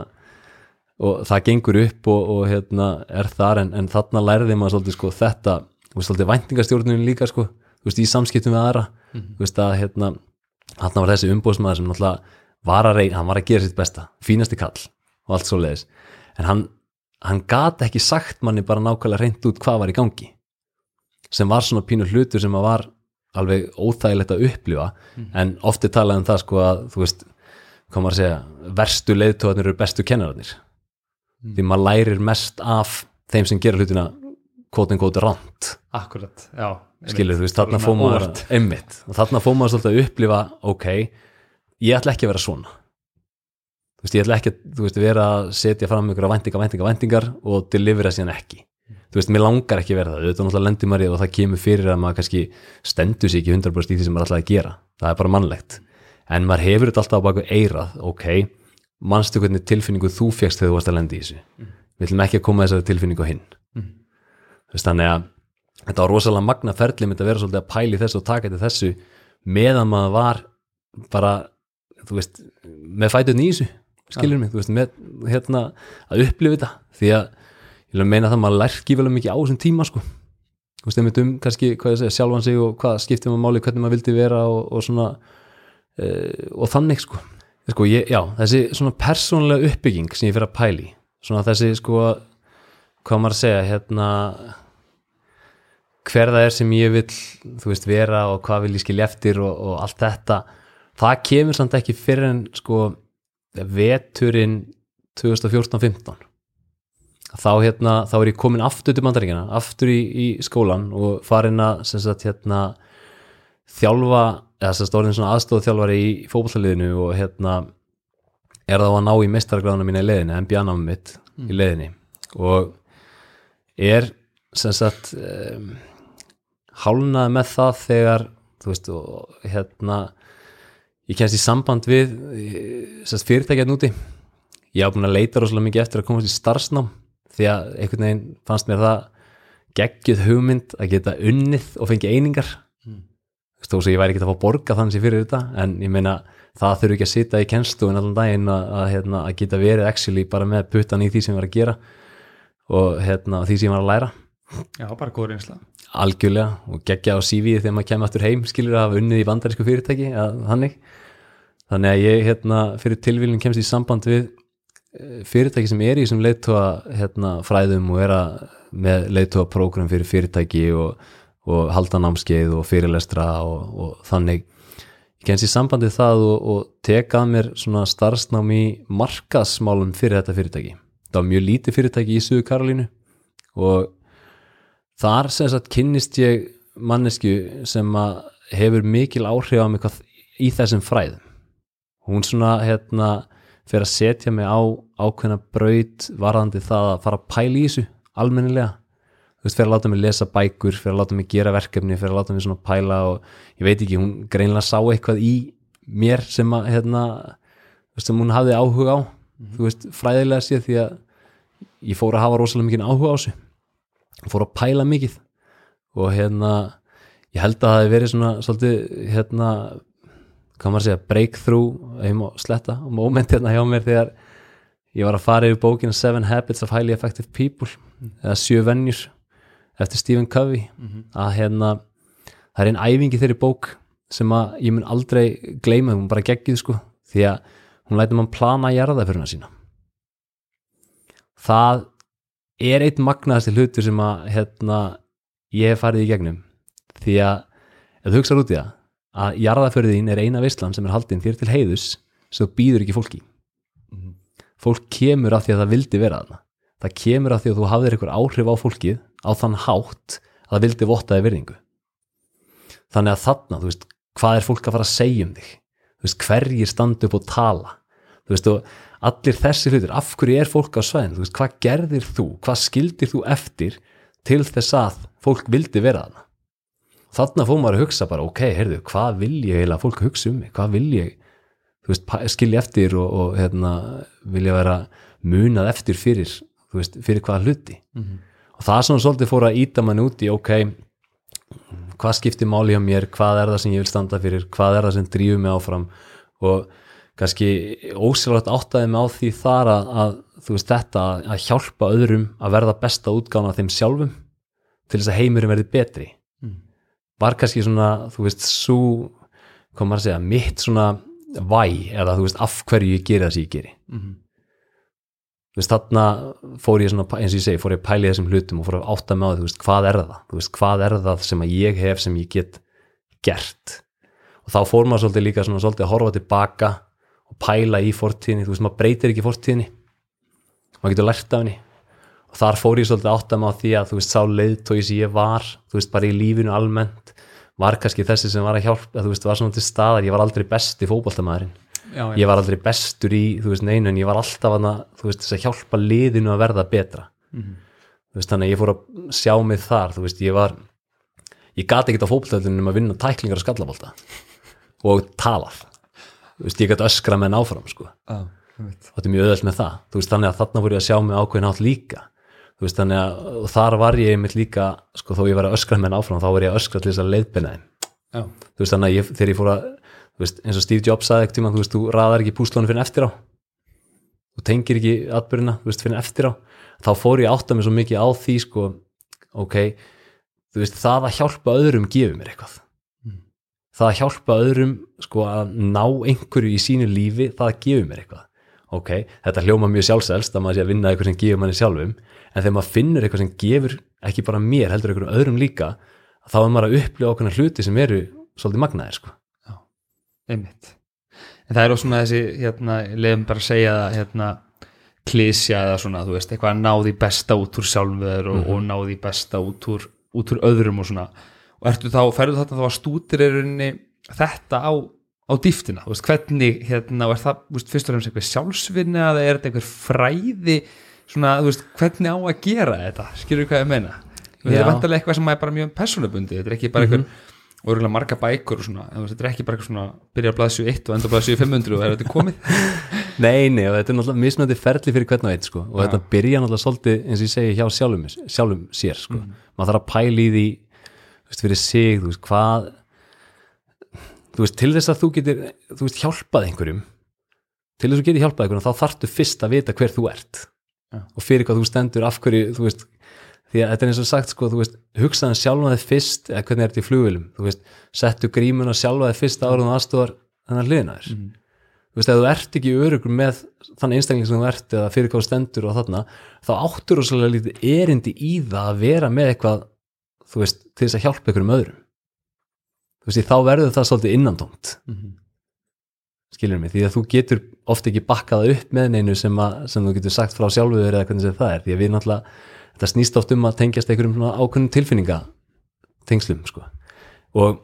og það gengur upp og, og hérna er þar en, en þarna lærði maður svolítið sko þetta, svolítið væntingastjórnum líka sko, veist, í samskiptum við aðra. Þú veist að hérna þarna var þessi umbóðsmaður sem var að reyna, var að gera sitt besta, fínasti kall og allt svo leiðis, en hann hann gat ekki sagt manni bara nákvæmlega reynd út hvað var í gangi sem var svona pínu hlutur sem að var alveg óþægilegt að upplifa. En ofti talaði um það sko að þú veist, hvað maður að segja verstu leiðtóðanir eru bestu kennararnir því maður lærir mest af þeim sem gera hlutina quote and quote rand akkurat, já skilur þú veist, þarna fór maður einmitt, og þarna fór maður svolítið að upplifa ok, ég ætla ekki að vera svona. Þú veist, ég ætla ekki að þú veist, vera að setja fram ykkur væntingar, væntingar, væntingar og delivera síðan ekki. Þú veist, mér langar ekki að vera það, auðvitað náttúrulega lendir maður í og það kemur fyrir að maður kannski stendur sig ekki 100% í því sem maður ætlaði að gera. Það er bara mannlegt, en maður hefur þetta alltaf á baku eirað, ok manstu hvernig tilfinningu þú fegst þegar þú varst að lenda í þessu? Við ætlum ekki að koma þessari tilfinningu hinn. Veist, þannig að þetta var rosalega magna ferli myndi að vera svolítið að pæli þessu og taka til þessu meðan maður var bara, þú veist með fætun í þessu, skilur mig? Þú veist, með, hérna, að upplifa þetta. Því að, ég vil meina það að maður lærki vel mikið á þessum tíma, sko. Þú veist, einmitt um kannski, hvað ég segja, sjálfan sig og hvað skiptir maður máli, hvernig maður vildi vera og, og svona uh, og þannig, sko, sko ég, já, þessi svona persónlega uppbygging sem ég fyrir að pæli svona þessi, sko hvað maður að segja, hérna hver það er sem ég vil þú veist vera og hvað vil ég skilja eftir og, og allt þetta það kemur samt ekki fyrir en sko veturinn 2014-15 þá hérna þá er ég komin aftur til bandaríkina aftur í, í skólan og farin að sagt hérna þjálfa, eða sem sagt orðin svona aðstóð þjálfari í fótballaliðinu og hérna er það að ná í mestargráðuna mína í leiðinu, NBA-námi mitt í leiðinni og er sem sagt um, hálnaði með það þegar þú veist og hérna ég kemst í samband við sem sagt fyrirtækjað núti ég hafa búin að leita rosalega mikið eftir að komast í starfsnám því að einhvern veginn fannst mér það geggjuð hugmynd að geta unnið og fengi einingar þó sem ég væri ekki að fá borga þannig sem fyrir þetta en ég meina það þurfi ekki að sitja í kennslu en allan daginn að, að, hérna, að geta verið actually bara með puttan í því sem ég var að gera og hérna, því sem ég var að læra. Já, bara góður einsla algjörlega og geggja á CV þegar maður kemur aftur heim skilur að hafa unnið í bandarísku fyrirtæki að, þannig. Þannig að ég hérna, fyrir tilvílun kemst í samband við eh, fyrirtæki sem er í þessum leiðtóa hérna, fræðum og er að með leiðtóa prógram fyrir fyrirtæki og, og halda námskeið og fyrirlestra og, og þannig. Ég kemst í sambandi það og, og teka að mér svona starfsnám í markasmálum fyrir þetta fyrirtæki. Það var mjög lítið fyrirtæki í Suðu Karolínu og þar sem sagt kynnist ég mannesku sem að hefur mikil áhrif á mig í þessum fræðum. Hún svona hérna fyrir að setja mig á ákveðna braut varðandi það að fara að pæla í þessu almennilega þú veist, fyrir að láta mig lesa bækur fyrir að láta mig gera verkefni, fyrir að láta mig svona pæla og ég veit ekki, hún greinlega sá eitthvað í mér sem að hérna, þú veist, sem hún hafði áhuga á. Þú veist, fræðilega séð því að ég fór að hafa rosalega mikið áhuga á þessu. Fór að pæla mikið og hérna ég held að það hefði verið svona svolítið hérna hvað maður segja, breakthrough heim og sletta, moment hérna hjá mér þegar ég var að fara yfir bókina Seven Habits of Highly Effective People eða Sjö Vennjur eftir Stephen Covey að hérna það er einn æfingi þeirri bók sem að ég mun aldrei gleyma, hún bara geggið sko því að hún lætur mann plana jarðaföruna sína. Það er einn magnaðasti hlutur sem að hérna, ég hef farið í gegnum því að ef þú hugsaður út í það að jarðaförðin er eina veistlan sem er haldinn þér til heiðus sem þú býður ekki fólki. Fólk kemur af því að það vildi vera þarna. Það kemur af því að þú hafðir einhver áhrif á fólkið á þann hátt að það vildi vottaði virðingu. Þannig að þarna, þú veist, hvað er fólk að fara að segja um þig? Þú veist, hverjir standa upp og tala? Þú veist, og allir þessi hlutir, af hverju er fólk á svein þú veist, hvað gerðir þú, hvað skildir þú eftir til þess að fólk vildi vera þarna? Þarna fór maður að hugsa bara, ok, heyrðu, hvað vil ég heila fólk hugsa um mig, hvað vil ég þú veist, skilja eftir og, og hérna, vilja vera munað eftir fyrir, þú veist, fyrir hvaða hluti og það svona svolítið fór að íta mann út í, ok hvað skiptir máli hjá mér, hvað er það sem ég vil standa fyrir, hvað er það sem drífur mig áfram? Og kannski ósýlvægt áttaði mig á því þar að, að þú veist þetta að hjálpa öðrum að verða besta útgána þeim sjálfum til þess að heimurinn verði betri. Var kannski svona, þú veist, svo maður að segja, mitt svona væ, eða þú veist, af hverju ég geri það sem ég geri. Þú veist, þarna fór ég svona, eins og ég segi, fór ég að pæla í þessum hlutum og fór að átta mig á því, þú veist, hvað er það? Þú veist, hvað er það sem að ég hef sem ég get gert? Og þá fór maður svolítið líka svona svolítið að horfa tilbaka og pæla í fortíðinni, þú veist, maður breytir ekki fortíðinni. Maður getur lært af henni. Og þar fór ég svolítið að átta mig á því að þú veist, sá leiðtói sem ég var þú veist, bara í lífinu almennt var kannski þessi sem var að hjálpa, þú veist, var svona til staðar, ég var aldrei besti fótboltamæðurinn já, ég var aldrei bestur í, þú veist, neinu en ég var alltaf að, þú veist, þess að hjálpa liðinu að verða betra. Þú veist, þannig að ég fór að sjá mig þar þú veist, ég var ég gati ekkert á fótboltöldunum um að vinna tæklingar og skallabólta og talað. Þú veist, ég gæti öskra menn áfram sko, já, og þetta er mjög öðvöld með það. Þú veist, þannig að þarna fór ég að sjá mig ákveðin átt líka. Þú veist, þannig að þar var ég einmitt líka, sko, þó ég var að öskra menn áfram þá var ég að öskra til þess að leiðbina þeim. Já, þú veist þannig að ég, þegar ég fór að veist, eins og Steve Jobs sagði ekkert tíma þú veist, þú raðar ekki púslónu fyrir eftir á. Þú tengir ekki atbyrðina þú veist, fyrir eftir á. Þá fór ég átta mig svo mikið á því sko, ok, þú veist það að hjálpa öðrum gefur mér eitthvað. Það að hjálpa öðrum sko að ná einhverju í sínu lífi það gefur mér eitthvað. Ok, þetta hljóma mjög sjálfselst að maður sé að vinna eitthvað sem gefur manni sjálfum en þegar maður finnur eitthvað sem gefur ekki bara mér, heldur einhverjum öðrum líka þá er maður að upplifa okkurna hluti sem eru svolítið magnaðir sko einmitt. En það er også svona þessi, hérna, leiðum bara að segja það, hérna, klísja eða svona, þú veist, eitthvað að ná því besta út úr sjálfum þér og, og ná því besta út úr, út úr öðrum og svona. Og ertu þá, ferðu þarna þá að stútir er þetta á, á dýftina, þú veist, hvernig, hérna, og er það, þú veist, fyrst og fremst eitthvað sjálfsvinni eða er þetta eitthvað fræði? Svona, þú veist, hvernig á að gera þetta, skilur hvað ég meina? Þetta Já. er vantarlega eitthvað sem er bara mjög persónubundi, þetta er ekki bara eitthvað og örugglega marga bækur og svona, þetta er ekki bara eitthvað svona byrja að blaðsju 1 og enda að blaðsju 500 og er þetta komið Nei, nei, og þetta er náttúrulega mismunandi ferli fyrir hvern og einn sko. og Já. þetta byrja náttúrulega svolítið eins og ég segi hjá sjálfum, sjálfum sér sko. maður þarf að pæla í því þú veist, fyrir sig, þú veist, hvað þú veist, til þess að þú getur þú veist, hjálpað einhverjum til þess að þú getur hjálpað einhverjum, þá þarftu fyrst að vita hver þú ert Já. og fyrir hvað þú stendur, af hverju, þú veist því að þetta er eins og sagt, sko, þú veist hugsaðan sjálfa þig fyrst, eða hvernig er þetta í flugvilum þú veist, settu grímuna sjálfa þig fyrst og aðstofar þennan hliðina þér. Þú veist, ef þú ert ekki örugur með þann einstakling sem þú ert eða fyrir hvað stendur og þarna, þá áttur og svolítið lítið erindi í það að vera með eitthvað, þú veist, til þess að hjálpa ykkur um öðrum. Þú veist, þá verður það svolítið innandómt skilur mig, því að þú getur oft ekki bakkað upp með neinu sem, að, sem þú getur sagt frá sjálfuður eða hvernig það er, því að við náttúrulega þetta snýst oft um að tengjast einhverjum svona ákveðnum tilfinninga tengslum, sko. Og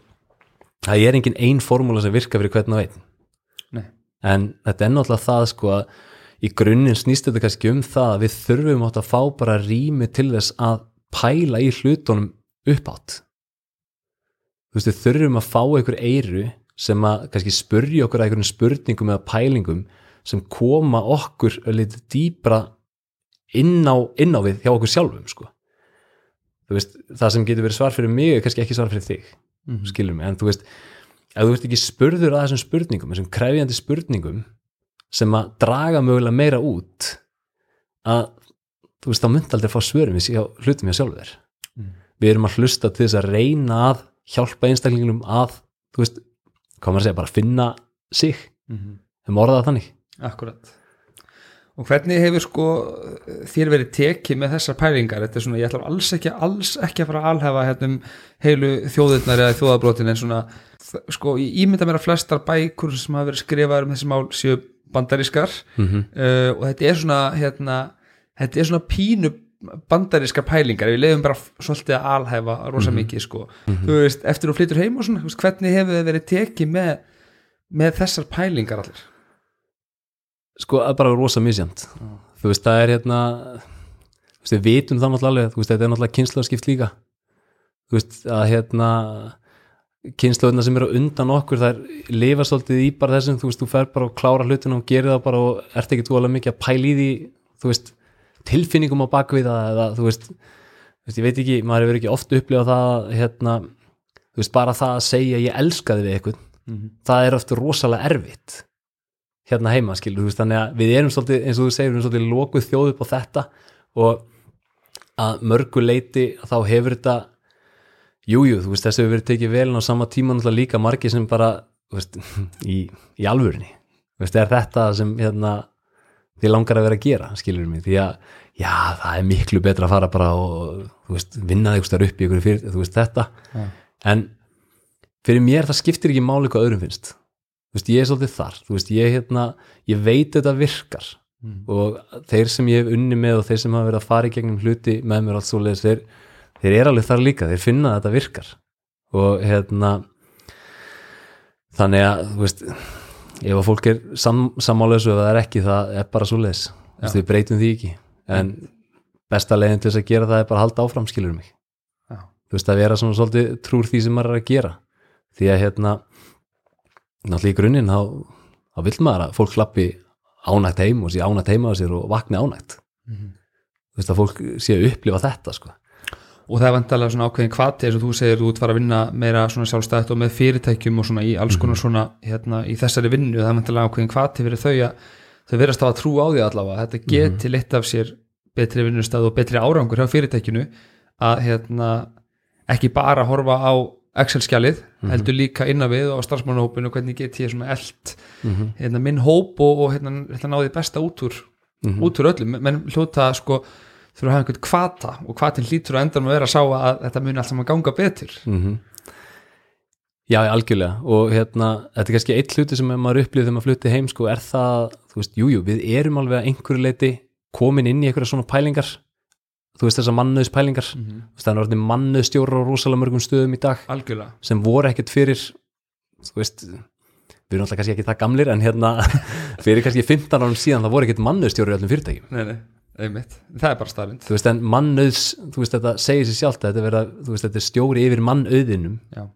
það er engin ein formúla sem virka fyrir hvern og einn. En þetta er náttúrulega það sko að í grunninn snýst þetta kannski um það að við þurfum átt að fá bara rými til þess að pæla í hlutunum uppátt þú veist við þurfum að fá einhver eyru sem að kannski spurja okkur að einhverjum spurningum eða pælingum sem koma okkur að litið dýbra inn á, inn á við hjá okkur sjálfum sko. veist, það sem getur verið svar fyrir mig er kannski ekki svar fyrir þig Mhm. skilur mig, en þú veist ef þú ert ekki spurður að þessum spurningum þessum krefjandi spurningum sem að draga mögulega meira út að þú veist, þá myndi aldrei fá svörum við hlutum hjá sjálfur Mm. við erum að hlusta til þess að reyna að hjálpa einstaklingunum að þú veist, hvað maður að segja, bara finna sig, Mhm. þeim orðað þannig Akkurat Og hvernig hefur sko þér verið tekið með þessar pælingar? Þetta er svona, ég ætla alls ekki, alls ekki að fara að alhefa hérna um heilu þjóðirnar eða þjóðabrótin en svona sko, ég ímynda mér að flestar bækur sem hafa verið skrifaðar um þessi mál séu bandarískar. Mm -hmm. uh, og þetta er svona hérna, þetta er svona pínu bandarískar pælingar, við lefum bara svolítið að alhæfa rosa mikið sko. Þú veist, eftir þú flytur heim og svona hvernig hefur þið verið tekið með með þessar pælingar allir sko, bara rosa misjant þú veist, það er hérna þú veist, við vitum það náttúrulega alveg þú veist, þetta er náttúrulega kynslaðskipt líka. Þú veist, að hérna kynslaðuna sem eru undan okkur það er lifa svolítið í bara þessum þú veist, þú fer bara og klára hlutina og gerir það bara og ert ekki alveg mikið að pæla í því þú veist, tilfinningum á bakvið það eða þú veist, þú veist, ég veit ekki maður hefur ekki oft upplifað það hérna, þú veist, bara það að segja ég elskaði við eitthvað það er ofta rosalega erfitt hérna heima skilur, þú veist, þannig að við erum svolítið, eins og þú segir, við erum svolítið lokuð þjóð upp á þetta og að mörgu leiti þá hefur þetta jújú, jú, þú veist, þessi hefur verið tekið vel en á sama tíma náttúrulega líka margir sem bara veist, í, í alvörinni þú veist, er þetta sem hérna því langar að vera að gera, skilur mig? Því að, já, það er miklu betra að fara bara og, veist, vinna þig upp í ykkur fyrir, þú veist, þetta. Já. en fyrir mér það skiptir ekki máli hvað öðrum finnst veist, ég er svolítið þar. Veist, ég, hérna, ég veit þetta virkar. Mm. og þeir sem ég hef unni með og þeir sem hafa verið að fara í gegnum hluti með mér allt svoleiðis, þeir, þeir er alveg þar líka. Þeir finna að þetta virkar. Og hérna þannig að, þú veist ef að fólk er sam, sammálaðis og það er ekki, það er bara svoleiðis. Veist, við breytum því ekki. En besta leiðin til þess að gera það er bara að halda áfram skilur mig. Já. þú veist að vera svona svolítið trúr því sem maður er að gera. Því að hérna náttúrulega í grunninn þá, þá vill maður að fólk lappi ánægt heim og sé ánægt heima á sér og vakni ánægt Mhm. þú veist að fólk sé að upplifa þetta sko. og það er vantarlega svona ákveðin hvati eins og þú segir, þú ert fara að vinna meira svona sjálfstætt og með fyrirtækjum og svona í alls konar svona hérna í þessari vinnu, það er vantarlega ákveðin hvati fyrir þau að þau verðast að trú á því allavega þetta geti litt af sér betri vinnustæð og betri árangur hjá fyrirtækinu að hérna ekki bara horfa á Excel-skjalið, heldur líka innan við á starfsmannahópinu, hvernig get ég svona eld mm hérna, minn hóp og, og hérna, hérna náði besta út úr Mhm. út úr öllum, menn hljóta sko þurfa að hafa einhvern kvata og kvatin hlýtur að endan að vera að sá að þetta muni allt saman ganga betur. -hmm. Já, algjörlega. Og hérna, þetta er kannski eitt hluti sem maður upplýði þegar maður flutti heim sko, er það, þú veist, jújú, jú, við erum alveg að einhverju leiti komin inn í einhverja svona pælingar þú veist þessar mannöðs pælingar mm -hmm. það er orðin mannöðstjórar á rosalega mörgum stöðum í dag algjörlega, sem voru ekkert fyrir þú veist, við erum alltaf kannski ekki það gamlir en hérna fyrir kannski 15 árum síðan það voru ekkert mannöðstjórar í öllum fyrirtækjum. Nei, nei, einmitt. Það er bara staðrind þú veist, en mannöðs, þú veist, þetta segir sér sjálft að þetta, vera, þú veist, þetta er stjóri yfir mannöðinum Já.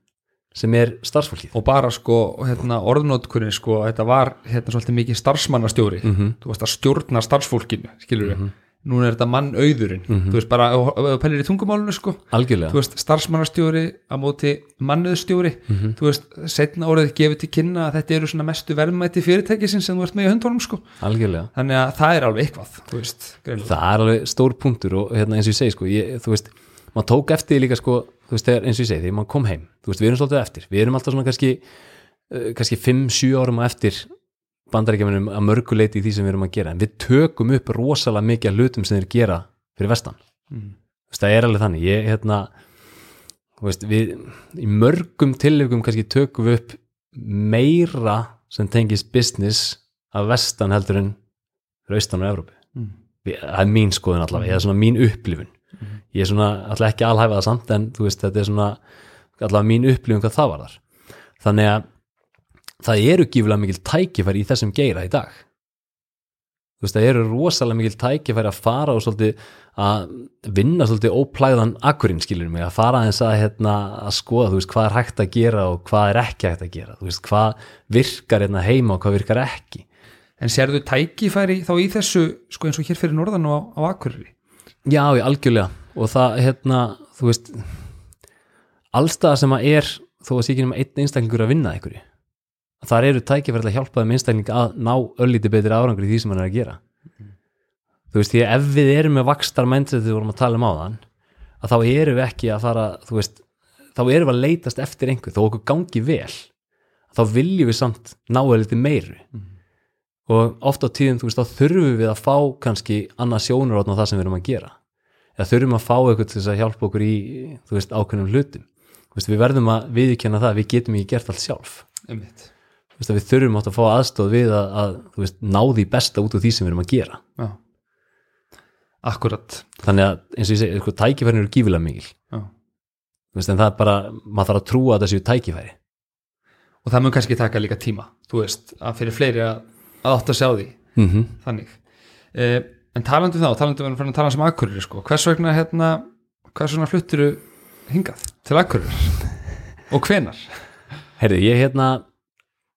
sem er starfsfólkið. Og bara sko hérna, orðnótkunni sko, þetta var hérna svolítið mikið starfsmannastjóri. Mm -hmm. þú veist að stjórna starfsfólkinu skilur við, núna er þetta mannauðurinn. Mhm. þú veist bara, þú pælir í tungumálunu sko. Algjörlega. Þú veist, starfsmannastjóri á móti mannöðstjóri Mhm. þú veist, setna orðið gefið til kynna að þetta eru svona mestu verðmæti fyrirtækisins sem þú ert með í höndunum sko. Algjörlega. Þannig að það er alveg eitthvað þú veist, greinilega. það er alveg stór punktur og hérna, eins og ég segi sko, ég, þú veist, maður tók eftir líka sko, þú veist, þegar, eins og ég segi, þegar maður kom heim þú veist, við erum svolítið eftir, við erum alltaf svona kannski uh, kannski 5-7 árum eftir bandarækjumunum að mörguleiti í því sem við erum að gera, en við tökum upp rosalega mikið af hlutum sem þeir gera fyrir vestan, Mm. það er alveg þannig. Ég, hérna veist, við, í mörgum tilöfum kannski tökum við upp meira sem tengist business af vestan heldur en fyrir austan og Evrópu. Mm. Það er mín skoðun allavega, það er svona mín upplifun. Ég er svona, alltaf ekki alhæfa það samt en veist, þetta er svona allavega mín upplifun hvað það var þar þannig að það eru gífulega mikil tækifæri í þessum geira í dag. Þú veist, það eru rosalega mikil tækifæri að fara og svolítið að vinna svolítið óplæðan akkurinn skilur mig, að fara aðeins að hérna, að skoða, þú veist, hvað er hægt að gera og hvað er ekki hægt að gera, þú veist, hvað virkar hérna heima og hvað virkar ekki. En sérðu tækifæri þá í þessu sko eins og hér fyrir norðan og á, á Akureyri? Já, ég algjörlega. Og það, hérna, þú veist allstað sem að er þó að sé ekki nema einn einstaklingur að vinna einhverju þar eru tækifæri til að hjálpa þeim einstakling að ná öllítið betri árangur í því sem hann er að gera. Þú veist, því að ef við erum með vakstar mindset þegar við vorum að tala um á þann að þá erum við ekki að fara veist, þá erum við að leitast eftir einhver. Þó okkur gangi vel þá viljum við samt ná öllítið meiru. Og oft á tíðum, þú veist, þá þurfum við að fá kannski annað sjónur á það sem við erum að gera. Eða þurfum að fá eitthvað til þess að hjálpa okkur í, þú veist, ákveðnum hlutum. Veist, við verðum að viðkjanna það, við getum ekki gert allt sjálf. Einmitt. Veist, við þurfum átt að fá aðstóð við að, að veist, ná því besta út úr því sem við erum að gera. Já. Akkurat þannig að, eins og ég segi, eitthvað tækifærin eru gífilega mikil. Veist, en það er bara, maður þarf að trúa að þessu tækifæri. Og það mun kannski taka líka tíma þú veist, að fyrir fleiri að, að átt að sjá því. Mm þannig. Eh, en talandi um þá, talandi um að tala sem Akureyri sko, hvers vegna hérna hvers vegna flutturu hingað? Til Akureyri og hvenar Herri, ég hérna,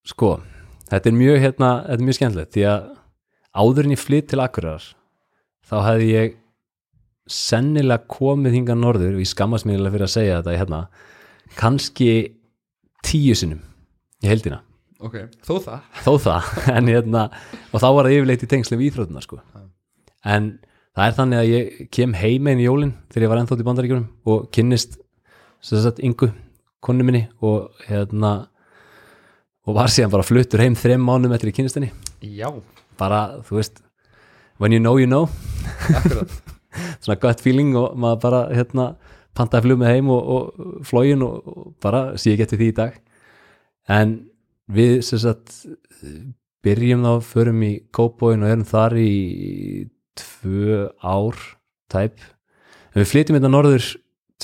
sko, þetta er mjög, hérna, þetta er mjög skemmtilegt því að áður en ég flytt til Akureyrar þá hefði ég sennilega komið hingað norður og ég skammast mér fyrir að segja þetta hérna, kannski tíu sinnum í heldina, ok, þó það. Þó það en hérna, og þá var það yfirleitt í tengslum við íþrótuna sko, en það er þannig að ég kem heim einu jólin þegar ég var ennþótt í bandaríkjunum og kynnist sagt yngu konu minni og hérna og var síðan bara fluttur heim þrem mánum eftir í kynnistinni já, bara, þú veist, when you know you know. Svona gott feeling og maður bara hérna, pantaði flug með heim og, og flógin og, og bara sé ekki eftir því í dag. En við sem sagt byrjum þá, förum í Kópóin og erum þar í tvö ár tæp. En við flytjum þetta norður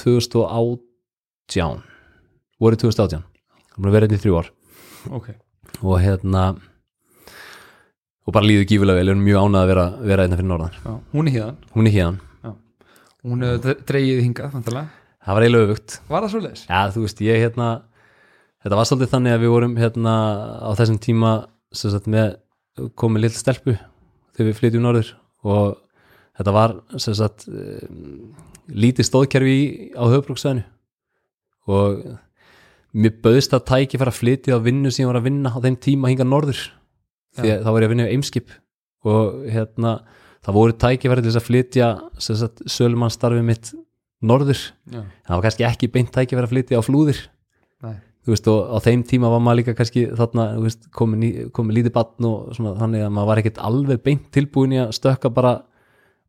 2018 voru 2018 það búin að vera þetta í þrjú ár ok, og hérna og bara líður gífulega vel, erum mjög ánað að vera, vera einna fyrir norðan. Já, hún er hérna hún er hérna, hún er dreigið hingað, vantilega það var eiginlega öfugt. Var það svo leis? Já, þú veist, ég hérna þetta var svolítið þannig að við vorum hérna á þessum tíma sem sagt með komið lill stelpu þegar við flytjum norður. Og þetta var sem sagt um, lítið stóðkerfi á höfbruksvæðinu og mér bauðst að tæki fyrir að flytja á vinnu sem ég var að vinna á þeim tíma hinga norður. Því að þá var ég að vinna í Eimskip og hérna það voru tækifæri til þess að flytja sölumannsstarfið mitt norður. Já, það var kannski ekki beint tækifæri að flytja á flúðir. Nei, þú veist og á þeim tíma var maður líka kannski þarna, veist, komið, komið lítið batn og svona þannig að maður var ekkert alveg beint tilbúin í að stökka bara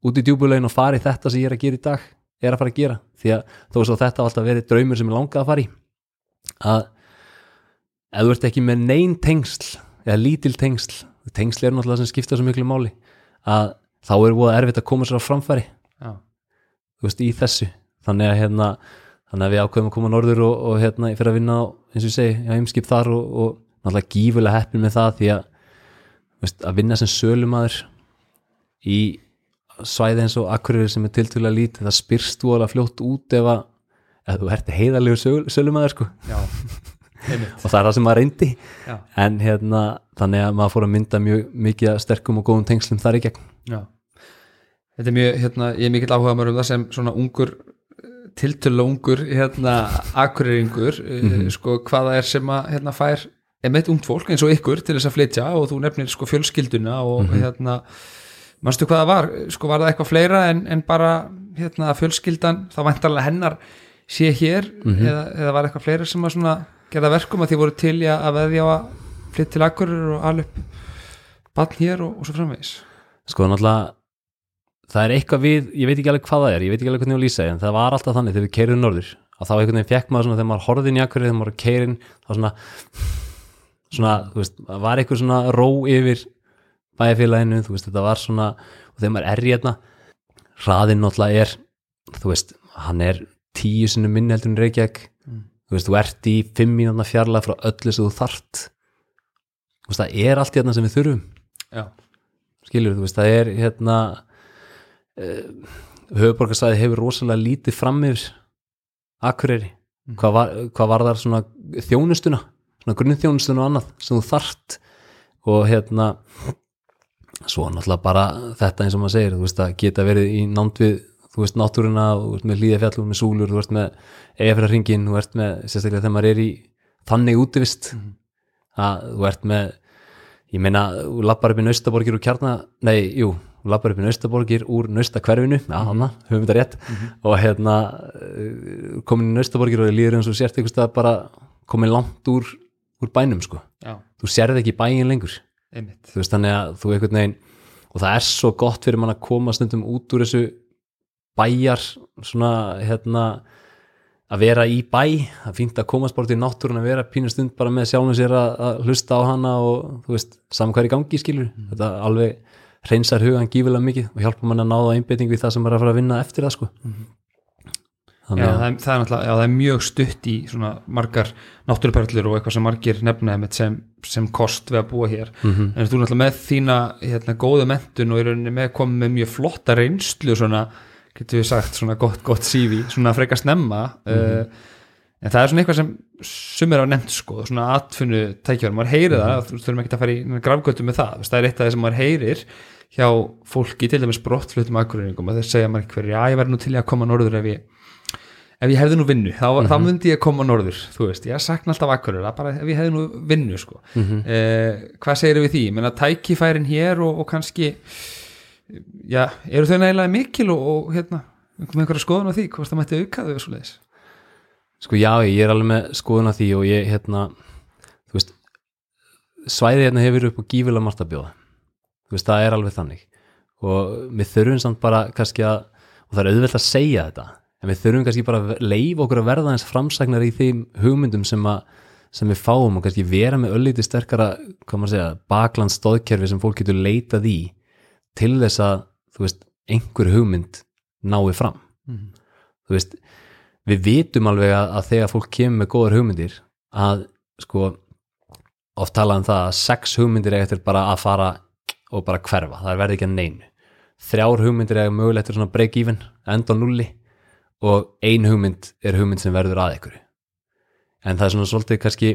út í djúbulegin og fara í þetta sem ég er að gera í dag er að fara að gera, því að þó svo þetta var alltaf verið draumur sem ég langaði að fara í að ef þú ert ekki með nein tengsl eða lítil tengsl, tengsl er náttúrulega sem skipta svo miklu máli að þá er voða erfitt að koma sér á framfæri. Já, þú veist, í þessu. Þannig að hérna, þannig að við ákveðum að koma norður og, og hérna, fyrir að vinna á, eins og ég segi, já, heimskip þar og, og náttúrulega gífulega heppin með það því að veist, að vinna sem sölumadur í svæði eins og akkurir sem er tiltölulega lítið, það spyrst alveg fljótt út ef að ef þú ert heiðalegur söl, sölumadur sko. Og það er það sem maður reyndi. Já, en hérna, þannig að maður fór að mynda mjög mikið sterkum og góðum tengslum þar í gegn já. Þetta er mjög, hérna, ég er mikill áhuga maður um það sem svona ungur tiltölu ungur, hérna, akureyringur mm sko, hvaða er sem að hérna fær, emitt ungt fólk eins og ykkur til þess að flytja og þú nefnir sko fjölskylduna og hérna manstu hvað það var, sko var það eitthvað fleira en, en bara, hérna, fjölskyldan? Þá væntalega hennar sé hér eða, eða var eitthvað fleira sem að gerða verkum að því voru til í að veðja á að flytja til Akureyrar og alveg bann hér og, og svo framvegis. Sko náttúrulega það er eitthvað við, ég veit ekki alveg hvað það er ég veit ekki alveg hvernig ég lýsa því, en það var alltaf þannig þegar við keirum norður, að þá einhvern veginn fekk maður svona þegar maður horfði inn í akkurið, þegar maður keirin þá svona, svona veist, það var eitthvað svona ró yfir bæjarfélaginu, þú veist, þetta var svona og þegar maður er í hérna hraðinn náttúrulega er þú veist, hann er tíu sinni minni heldur en Reykjavík. Þú veist, þú ert í fimm mínúna fjarlæð frá öllu sem þú þart þú veist, það er allt hérna sem við þurfum. Já, skilur, þú veist, það er hérna uh, höfuborgarsæði hefur rosalega lítið fram yfir Akureyri hvað var, hvað var þar svona þjónustuna svona grunnþjónustuna og annað sem þú þart og hérna svo náttúrulega bara þetta eins og maður segir, þú veist að geta verið í nánd við, þú veist, náttúruna þú veist með hlýðafjallum, með súlur, þú veist með eigafæra ringin, þú ert með, sérstaklega þegar maður er í þannig útivist að þú ert með ég meina, þú lappar upp í Naustaborgir úr kjarna, nei, jú þú lappar upp í Naustaborgir úr Naustakverfinu já, hann, höfum þetta rétt og hérna, eh, komin í Naustaborgir og líður eins og sért stað bara komin langt úr, úr bænum sko, já, þú sérð ekki bæin lengur. Einmitt. Þú veist þannig að þú og það er svo gott fyrir mann að koma stundum út úr þessu bæjar svona hérna að vera í bæ, það er fínt að komast bara til náttúrun að vera pínu stund bara með sjálfum sér að, að hlusta á hana og þú veist, saman hvað er í gangi skilur. Þetta alveg hreinsar hugan gífilega mikið og hjálpa mann að náða einbeitingu í það sem er að fara að vinna eftir það sko. Já, það, er, það, er náttúrulega- já, það er mjög stutt í svona margar náttúruperlur og eitthvað sem margir nefnaði með sem, sem kost við að búa hér. Mhm. en þú er náttúrulega með þína hérna, góða mentun og rauninni með komið með mjög flotta reynslu svona, getur við sagt, svona gott, gott sífi, svona frekar snemma uh, en það er svona eitthvað sem sumir hafa nefnt sko, svona atfinnu tækjum, maður heyri það, þú þurfum ekki að fara í grafgötu með það, það er eitt af það sem maður heyrir hjá fólki, til dæmis brottflutum aðgruningum, að þeir segja maður hverju, já, ég verði nú til í að koma norður ef ég ef ég hefði nú vinnu, þá, þá myndi ég koma norður þú veist, ég sakna alltaf er bara ef ég hefði nú vinnu sko. eh, hvað segir við því, ég menna já, eru þau nægilega mikil og, og hérna, með einhverja skoðun á því hvort það mætti auka þau og svo leiðis Sko já, ég er alveg með skoðun að því og ég hérna, þú veist svæðið hérna hefur upp á gífilega margt að bjóða. Þú veist, það er alveg þannig. Og við þurfum samt bara kannski að, og það er auðvelt að segja þetta en við þurfum kannski bara að leifa okkur að verða eins framsagnar í þeim hugmyndum sem, að, sem við fáum og kannski vera með öllítið sterkara, hvað maður segja bakland stóðkerfi sem fólk getur leitað í til þess að, þú veist einhver hugmynd nái fram. Þú veist, við vitum alveg að, að þegar fólk kemur með góðar hugmyndir að sko oft talað um það að sex hugmyndir eiga eftir bara að fara og bara hverfa, það verði ekki að neinu. Þrjár hugmyndir eiga mögulegt eftir svona break even, enda nulli og ein hugmynd er hugmynd sem verður að ykkur en það er svona svolítið kannski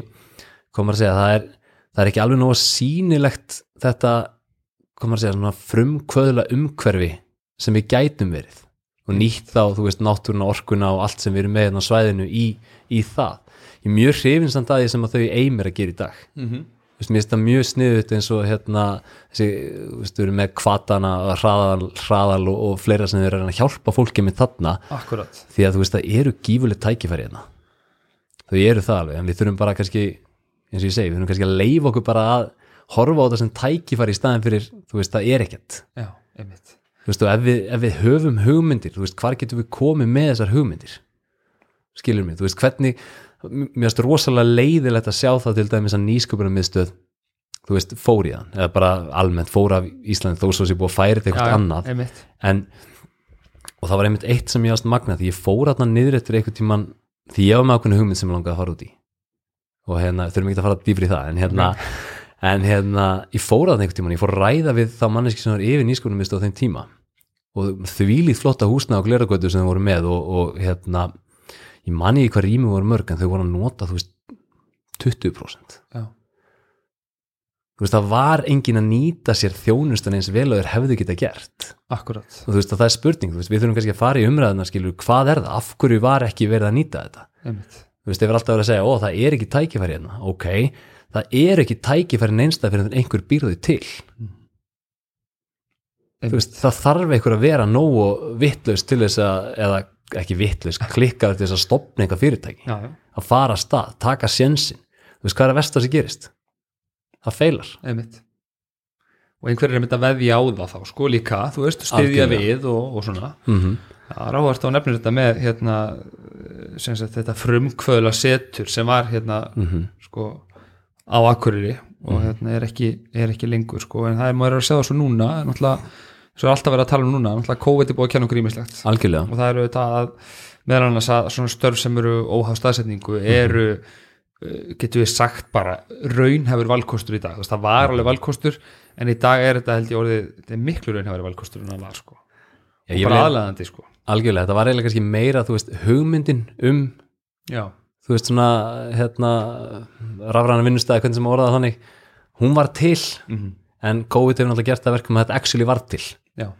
komar að segja, það er, það er ekki alveg nóg sýnilegt þetta komar að segja, svona frumkvöðla umhverfi sem við gætum verið og nýtt þá, þú veist, náttúruna, orkuna og allt sem við erum með hérna á svæðinu í, í það. Ég er mjög hrifin samt að því sem að þau eimir að gera í dag. Mm -hmm. veist, mér finnst það mjög sniðut eins og hérna, þessi, þú veist, við erum með kvatana, hraðal, hraðal og, og fleira sem þeir eru að hjálpa fólki með þarna Akkurat því að þú veist, það eru gífulegt tækifæri hérna. Þau eru það alveg, en við þurfum bara kannski, eins og ég segi, við þurfum kannski að leifa okkur bara að horfa á þetta sem tækifæri í staðin fyrir, þú veist, það er ekkert. Já, einmitt. Þú veist og ef við, ef við höfum hugmyndir þú veist, hvar getum við komið með þessar hugmyndir? Skilur mig, þú veist hvernig mér finnst rosalega leiðilegt að sjá það til dæmis að nýsköpunum miðstöð þú veist, fór í þann, eða bara almennt fór af Íslandi þó svo sé búið að færi þetta eitthvað annað. einmitt. En, og það var einmitt eitt sem ég ást magna því ég fór þarna niður eftir eitthvað tíman því ég var með ákveðinu hugmynd sem ég langaði að fara út í. Og hérna, þurfum ekki að fara dýfri í það en hérna, en hérna ég fór þarna einhvern tíman, ég fór að ræða við þá manneski sem var yfir nýskunum minnst á þeim tíma. Og þvílíð flotta húsna og gleragötu sem þau voru með og, og hérna ég manni í hvað rými voru mörg en þau voru að nota, þú veist 20% Já, þú veist, það var engin að nýta sér þjónustan eins vel og þeir hefðu geta gert. Akkurat. Og þú veist, og það er spurning, veist, við þurfum kannski að fara í umræðuna skilur, hvað er það, af hverju var ekki verið að nýta þetta, Einmitt. Þú veist, þeir verið alltaf verið að segja, ó, það er ekki tækifæri hérna, ok það er ekki tækifæri neinstað fyrir en einhver býrði til. Veist, það þarf einhver að vera nógu vittlaus til þess að, eða ekki vittlaus, klikkar til þess að stopna einhver fyrirtæki, Já, já, að fara að stað taka sjensin, þú veist, hvað er að versta sem gerist? Það feilar. Einmitt. Og einhverjir er mynd að veðja á það þá sko líka, þú veist, Algjörlega. við og, og svona. Mm -hmm. Það er áhvert á nefnir þetta með hérna, sagt, þetta frumkvöðla setur sem var hérna sko á Akureyri og hérna er ekki, er ekki lengur sko. En það er maður er að segja það svo núna svo er alltaf verið að tala um núna COVID er búið að kenna okkur ímislegt og það eru þetta að meðal annars að svona störf sem eru óháð staðsetningu eru uh, getur við sagt bara raunhefur valkostur í dag, það var alveg valkostur en í dag er þetta held ég orðið þetta er miklu raunhefur valkostur en það var sko. Já, og bara aðlæðandi sko. Algjörlega, þetta var eiginlega kannski meira, þú veist, hugmyndin um já, þú veist svona hérna rafræna vinnustæði, hvernig sem að orða það þannig hún var til, Mhm. en COVID hefur náttúrulega gert það verkum að þetta actually var til. Já,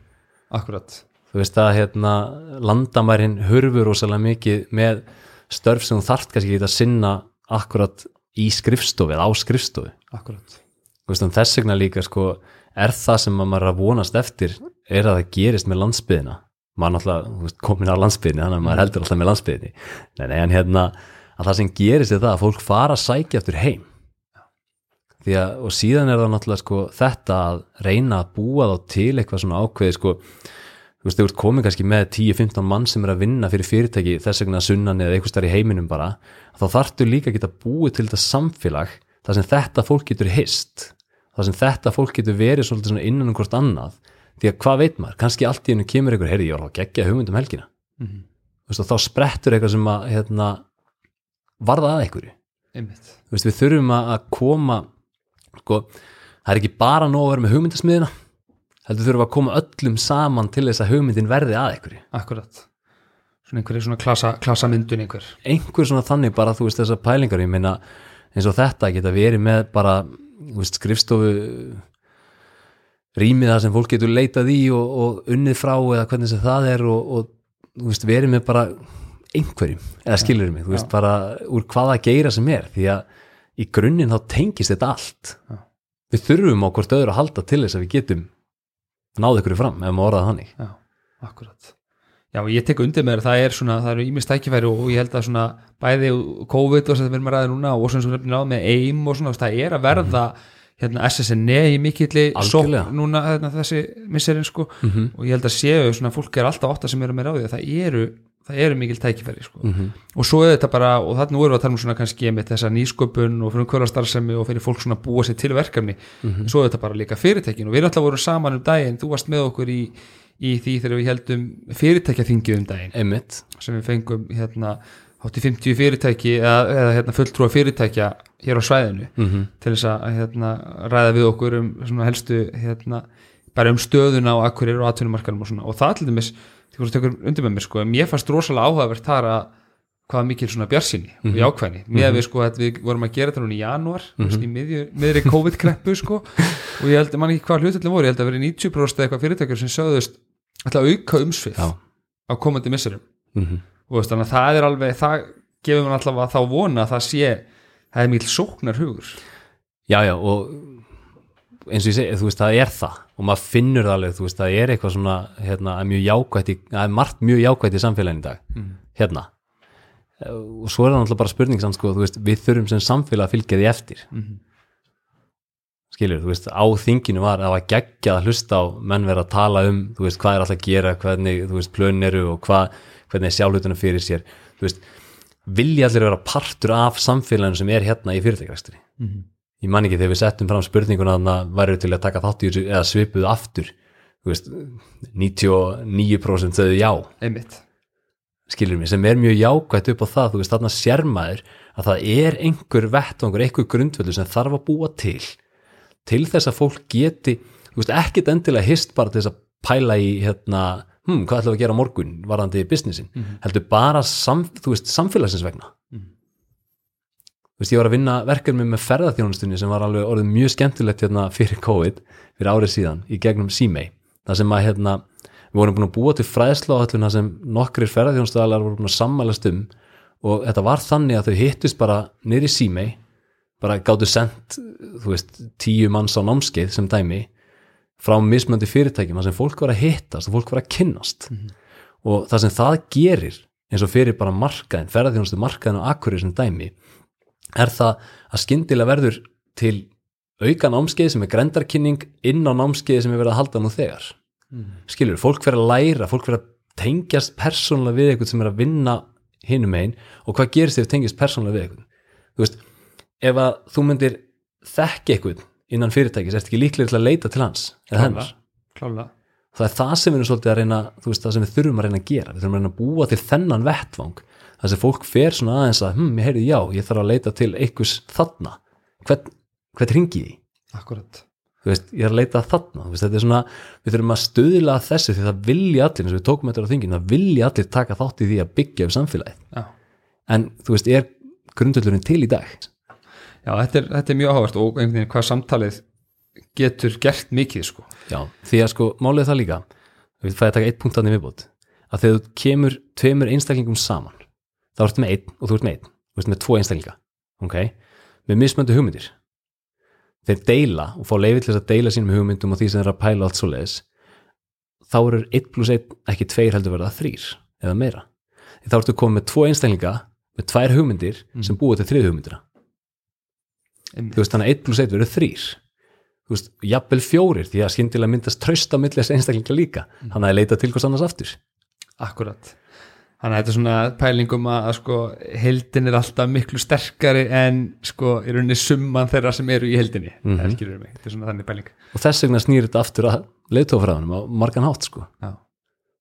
akkurat. Þú veist að hérna, landamærin hurfur rosalega mikið með störf sem þú þarft kannski ekki að sinna akkurat í skrifstofu eða á skrifstofu. Akkurat, um þess vegna líka sko, er það sem að maður er að vonast eftir er að það gerist með landsbyðina. Maður náttúrulega komin á landsbyðinni þannig að maður heldur alltaf með landsbyðinni. En hérna að það sem gerist er það að fólk fara að sækja eftir heim. Að og síðan er það náttúrulega sko þetta að reyna að búa þá til eitthvað svona ákveði sko þú veist, þú ert komið kannski með 10-15 mann sem er að vinna fyrir fyrirtæki þess vegna sunnan eða eitthvað starf í heiminum bara þá þarftu líka að geta búið til þetta samfélag þar sem þetta fólk getur hist þar sem þetta fólk getur verið svolítið svona innan um hvort annað. Því að hvað veit maður, kannski allt í hennu kemur einhver, heyrði, ég var að gegja hugmyndum helgina. Mhm. þú veist, þá sprettur eitthvað sem að hérna, varða að einhverju? Veist, við þurfum að koma sko, það er ekki bara nóg að vera með hugmyndasmiðina heldur þurfum að koma öllum saman til þess að hugmyndin verði að einhverju. Akkurat. Svona einhverju svona klasa, klasamyndun einhver. Einhver svona þannig bara þú veist þessar pælingar ég meina eins og þetta geta verið með bara veist, skrifstofu rýmið það sem fólk getur leitað í og, og unnið frá eða hvernig sem það er og, og veist, verið með bara einhverjum, eða skilur mig, þú veist, bara úr hvaða geira sem er, því að í grunninn þá tengist þetta allt. Já. við þurfum á hvort öðru að halda til þess að við getum náð ykkur fram, ef maður orðað þannig. Já, akkurat. Já, ég tek undir með það er svona það eru ímest tækifæri og ég held að svona bæði COVID og sem við erum að ræða núna og sem við erum náð með AIM og svona það er að verða hérna SSNE í mikilli Algjörlega. núna hérna, þessi misserinn sko. Mm og ég held að séu svona fólk er alltaf átta sem eru með ráði það eru, það eru mikil tækifæri sko. -hmm. og svo er þetta bara, og þannig erum við að tala um svona kannski með þessa nýsköpun og fyrir hverjastarfsemi og fyrir fólk svona búa sér til verkefni Mhm. svo er þetta bara líka fyrirtækin og við erum alltaf voru saman um daginn, þú varst með okkur í, í því þegar við heldum fyrirtækjaþingi um daginn einmitt, sem við fengum hérna hátti 50 fyrirtæki eða, eða hérna, fulltrúa fyrirtækja hér á svæðinu mm til þess að hérna, ræða við okkur um svona helstu hérna, bara um stöðuna á akkurir og atvinnumarkanum og svona og það til dæmis, því hvort tekur undir með mér sko, mér fannst rosalega áhugavert þar að hvað mikil svona bjarsinni og jákvæðni. Með við sko að við vorum að gera þetta núna í janúar mm -hmm. í miðju, miðri COVID-kreppu sko. Og ég held, man ekki hvað hlutallin voru ég held að vera 90% eða eitthvað fyrirtækjur sem sögðust að auka umsvið Já. á komandi misserum. Mm og veist, þannig að það er alveg, það gefur mann alltaf að þá vona að það sé það er mikil sóknar hugur Já, já, og eins og ég segi, þú veist, það er það. Og maður finnur það alveg, þú veist, það er eitthvað svona hérna, að mjög jákvætt í, að er margt mjög jákvætt í samfélaginu í dag, hérna. Og svo er það náttúrulega bara spurning samt, sko, þú veist, við þurfum sem samfélag að fylgja því eftir. Skilur, þú veist, á þinginu var að var geggjað að hlusta á menn vera að tala um, þú veist, hvað er alltaf að gera hvernig, þú veist, plön eru og hvað hvernig er sjálfhutuna fyrir sér, þú veist vilja allir vera partur af samfélaginu sem er hérna í fyrirtækjastri ég man ekki þegar við settum fram spurninguna þannig að væri til að taka þátt í þessu eða svipuðu aftur? Veist, 99% þauðu já, einmitt. Skilur mig, sem er mjög jákvætt upp á það, þú veist, þarna sérmaður að það er einhver vettvangur, einhver grundvöldu sem þarf að búa til. Til þess að fólk geti þú veist, ekkit endilega hist bara til þess að pæla í, hérna, hm, hvað ætlum við að gera morgun varðandi businessin, heldur bara sam, þú veist, samfélagsins vegna þú veist, ég var að vinna verkefni með ferðarþjónustunni sem var alveg orðið mjög skemmtilegt hérna fyrir COVID, fyrir árið síðan í gegnum Símei, það sem að hérna, við vorum búin að búa til fræðsla á ölluna sem nokkrir ferðarþjónustaðalar voru búin að sammælast um og þetta var þannig að þau hittust bara í Símei, bara gáttu sendt, þú veist, tíu manns á námskeið sem dæmi frá mismöndi fyrirtækjum, það sem fólk var að hittast og fólk var að kynnast. Og það sem það gerir eins og fyrir bara markaðin, ferðarþjónustu markaðin og akkurir sem dæmi er það að skyndilega verður til auka námskeið sem er grendarkynning inn á námskeið sem er verið að halda nú þegar. Skilur, fólk fyrir að læra fólk fyrir að tengjast persónulega við eitthvað sem er að vinna hinum einn og hvað gerist þegar tengjast persónulega við eitthvað þú veist, ef að þú myndir þekki eitthvað innan fyrirtækis ertu ekki líklega til að leita til hans hennar? klálega. Það er það sem við erum svolítið að reyna veist, það sem við þurfum að reyna að gera. Við þurfum að reyna að búa til þennan vettvang það sem fólk fer svona aðeins að hm, ég heyrði já, ég þarf að leita til einhvers þarna. Hvern, hvern ringi því akkurat þú veist, ég er að leita þarna. Veist, þetta er svona, við þurfum að stuðla að þessu því það vilja allir, eins og við tókum þetta á þingin það vilja allir taka þátt í því að byggja upp samfélagið. Já, en þú veist, er grundvöldurinn til í dag? Já þetta, er, þetta er mjög áhvert og einhvern veginn hvað samtalið getur gert mikið sko. Já, því að sko, málið það líka við fæði að taka eitt punkt að viðbót að þegar þú kemur tveimur einstaklingum saman þá ertu með einn og þú ert með einn. Þú ert með tvo einstaklinga, ok? Með mismöndu hugmyndir. Þeir deila og fá leiði til þess að deila sínum hugmyndum og því sem þeir að pæla allt svo leiðis þá eru 1 plus 1 ekki 2 heldur verða 3 eða meira. Því þá ertu komið með tvo einstaklinga með tvær hugmyndir sem búið til þrið hugmyndina. Þú veist þannig að 1 plus 1 verður 3 þú veist, jafnvel fjórir því að skyndilega myndast tröst á milli þess einstaklinga líka. Þannig að leita til hvers annars aftur. Akkurat Þannig að þetta er svona pælingum að, að sko heldin er alltaf miklu sterkari en sko í rauninni summan þeirra sem eru í heldinni mm Mhm. -hmm. mig, þetta er svona þannig pæling og þess vegna snýr þetta aftur að leiðtófræðunum á margan hátt sko Já,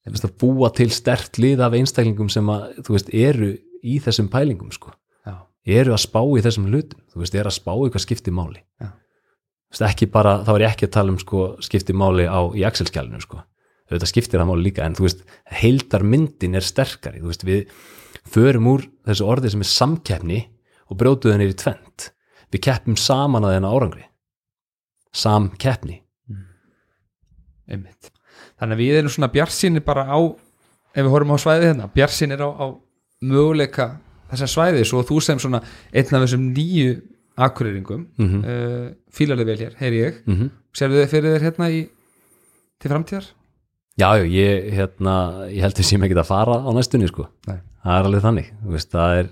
Þú veist, að búa til stert lið af einstaklingum sem að, þú veist, eru í þessum pælingum sko já, eru að spá í þessum hlutum þú veist, eru að spá í hvað skiptir máli Já. Þú veist, ekki bara, þá er ég ekki að tala um sko, skiptir máli á, í Excel-skjálinu sko. Auðvitað skiptir það máli líka en þú veist, heildar myndin er sterkari þú veist, við förum úr þessu orði sem er samkeppni og brjótuðu henni í tvent við keppum saman að þennan árangri samkeppni einmitt Þannig að við erum svona bjarsinni bara á ef við horfum á svæðið hérna, bjarsinni er á, á möguleika þessa svæði svo þú sem svona einn af þessum nýju akureyringum mm Mhm. uh, fílar þið vel hér, heyri ég mm -hmm. Sérðu þið fyrir þér hérna í til framtíðar? Já, ég, hérna, ég held að ég ekki að fara á næstunni, sko. Nei. Það er alveg þannig, veist, það er,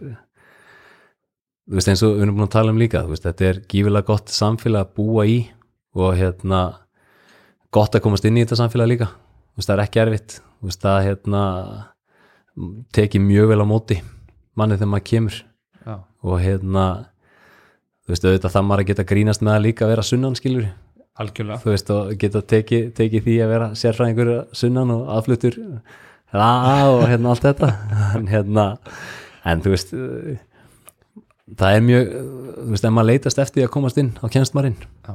veist, eins og við erum búin að tala um líka, veist, þetta er gífilega gott samfélag að búa í og hérna, gott að komast inn í þetta samfélag líka, það er ekki erfitt, það, hérna, tekið mjög vel á móti manni þegar maður kemur Já, og hérna, þú veist, auðvitað það maður að geta grínast með að líka vera sunnan, skilur algjörlega. Þú veist og geta tekið teki því að vera sérfræðingur að sunnan og aðflutur og hérna allt þetta. En hérna en þú veist uh, það er mjög þú veist ef maður leitast eftir að komast inn á kennstmarinn Já,